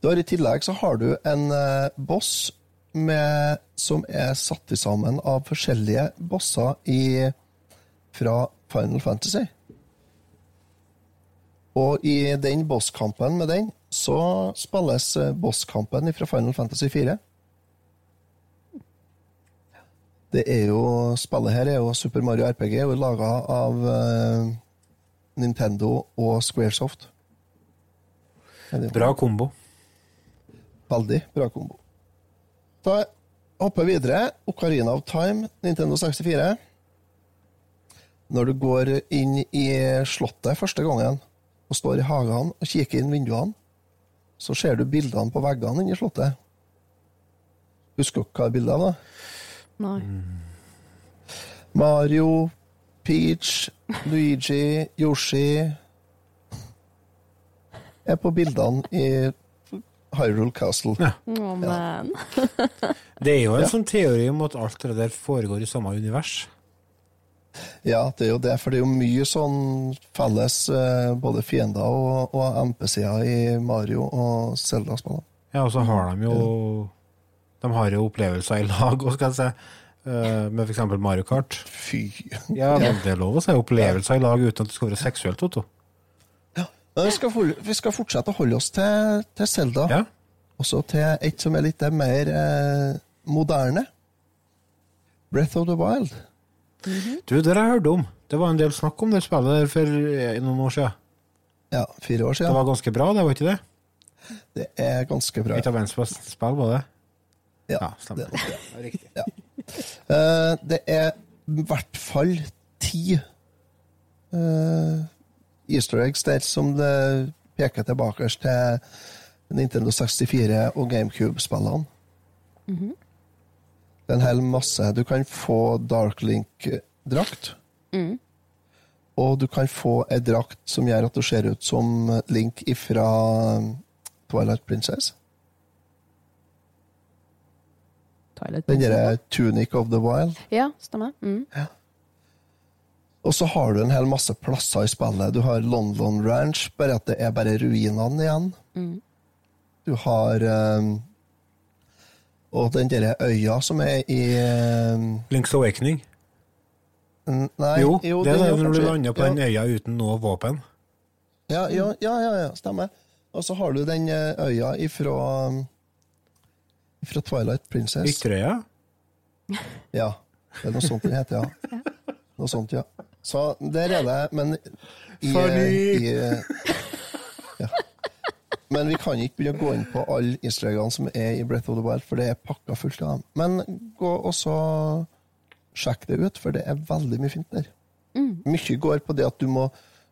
Du har I tillegg så har du en eh, boss med, som er satt sammen av forskjellige bosser i, fra Final Fantasy. Og i den bosskampen med den, så spilles eh, bosskampen fra Final Fantasy 4. Det er jo, Spillet her er jo Super Mario RPG, og laga av uh, Nintendo og Squaresoft. Bra kombo. Veldig bra kombo. Da hopper vi videre. Ocarina of Time, Nintendo 64. Når du går inn i slottet første gangen og står i hagene og kikker inn vinduene, så ser du bildene på veggene inni i slottet. Husker dere hva er bildet av? da? Nei. Mario, Peach, Luigi, Yoshi er på bildene i Hyrule Castle. Å, man. Det er jo en Ja. sånn teori om at alt det der foregår i samme univers. Ja, det er jo det, for det er jo mye sånn felles eh, både fiender og, og NPC-er i Mario og Zelda-spillene. Ja, og så har de jo De har jo opplevelser i lag, òg, skal jeg si. eh, med f.eks. Mario Kart. Fy. Ja, men det er lov å si opplevelser i lag uten at det skal være seksuelt, Otto. Men vi skal, for, vi skal fortsette å holde oss til, til Zelda. Ja. Også til et som er litt mer eh, moderne. Breath of the Wild. Du, det har jeg hørt om. Det var en del snakk om det spillet der for eh, noen år siden. Ja, fire år siden. Det var ganske bra, det var ikke det? Det er ganske bra. Et av verdens beste spill, var det? Ja, stemmer. det- Ja, riktig. Eh, det er i hvert fall ti eh, easter eggs der som det peker tilbake til Nintendo 64 og GameCube-spillene. Det er en hel masse. Du kan få Dark Link-drakt. Mm. Og du kan få ei drakt som gjør at du ser ut som Link ifra Twilight Princess. Twilight Princess. Den derre Tunic of the Wild. Ja, stemmer. Mm. Og så har du en hel masse plasser i spillet. Du har London Ranch, bare at det er bare ruinene igjen. Mm. Du har um, Og den derre øya som er i um, Link's Awakening. Nei, jo, det er den det jo når du lander på ja, den øya uten noe våpen. Ja, ja, ja, ja, ja, stemmer. Og så har du den eh, øya ifra ifra Twilight Princess. Ytterøya? Ja, det er noe sånt den heter, ja. Noe sånt, ja. Så der er det, men i, i ja. Men vi kan ikke begynne å gå inn på alle easter som er i Breath of the Wild, for det er pakka fullt av dem. Men gå og så sjekk det ut, for det er veldig mye fint der. Mm. Mye går på det at du må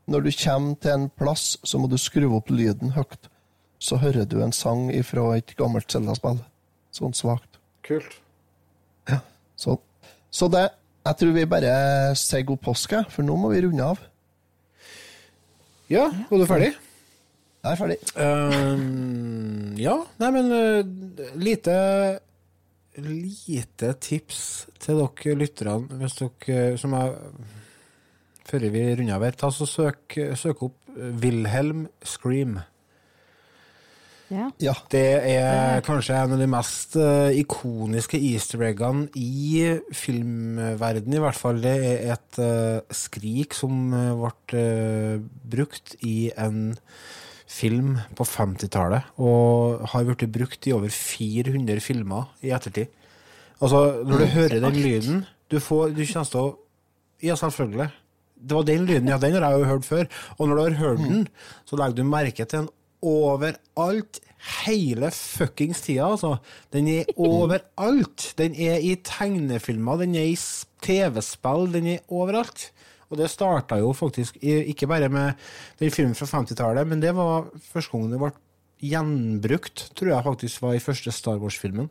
Når du kommer til en plass, så må du skru opp lyden høyt. Så hører du en sang fra et gammelt Zelda-spill. Sånn svakt. Kult. Så, så det Jeg tror vi bare sier god påske, for nå må vi runde av. Ja, var du ferdig? Jeg er ferdig. Um, ja, nei, men eh, lite Lite tips til dere lytterne, hvis dere som jeg Før vi runder av her, ta så søk, søk opp Wilhelm Scream. Ja. Det er kanskje en av de mest eh, ikoniske easter eggene i filmverden i hvert fall. Det er et eh, skrik som ble eh, brukt i en film på 50-tallet, og har blitt brukt i over 400 filmer i ettertid. Altså, når du hører den lyden, du får Du kommer til å Ja, selvfølgelig. Det var den lyden, ja, den har jeg jo hørt før. Og når du har hørt den, så legger du merke til den overalt. Hele fuckings tida, altså. Den er overalt. Den er i tegnefilmer, den er i TV-spill, den er overalt. Og det starta jo faktisk ikke bare med den filmen fra 50-tallet, men det var første gangen det ble gjenbrukt, tror jeg faktisk var i første Star Wars-filmen.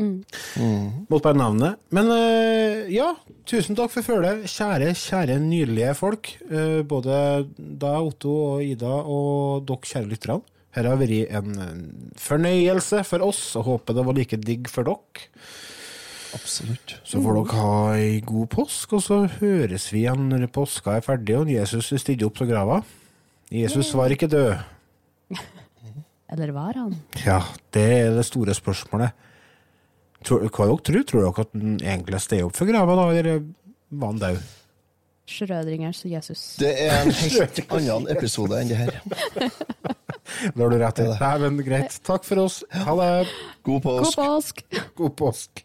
Mm. Måtte bare nevne det. Men eh, ja, tusen takk for følget, kjære, kjære, nydelige folk. Eh, både da, Otto og Ida, og dere kjære lytterne. Her har vært en fornøyelse for oss, og håper det var like digg for dere. Absolutt. Så får dere ha ei god påsk, og så høres vi igjen når påska er ferdig og Jesus er stilt opp til grava. Jesus var ikke død. Eller var han? Ja, det er det store spørsmålet. Tror, hva dere tror? Tror dere at han egentlig steg opp for grava, da, eller var han død? Schrødringers Jesus. Det er en helt annen episode enn det her. Det har du rett i. Nei, men greit. Takk for oss. Ha det. God God påsk! God påsk.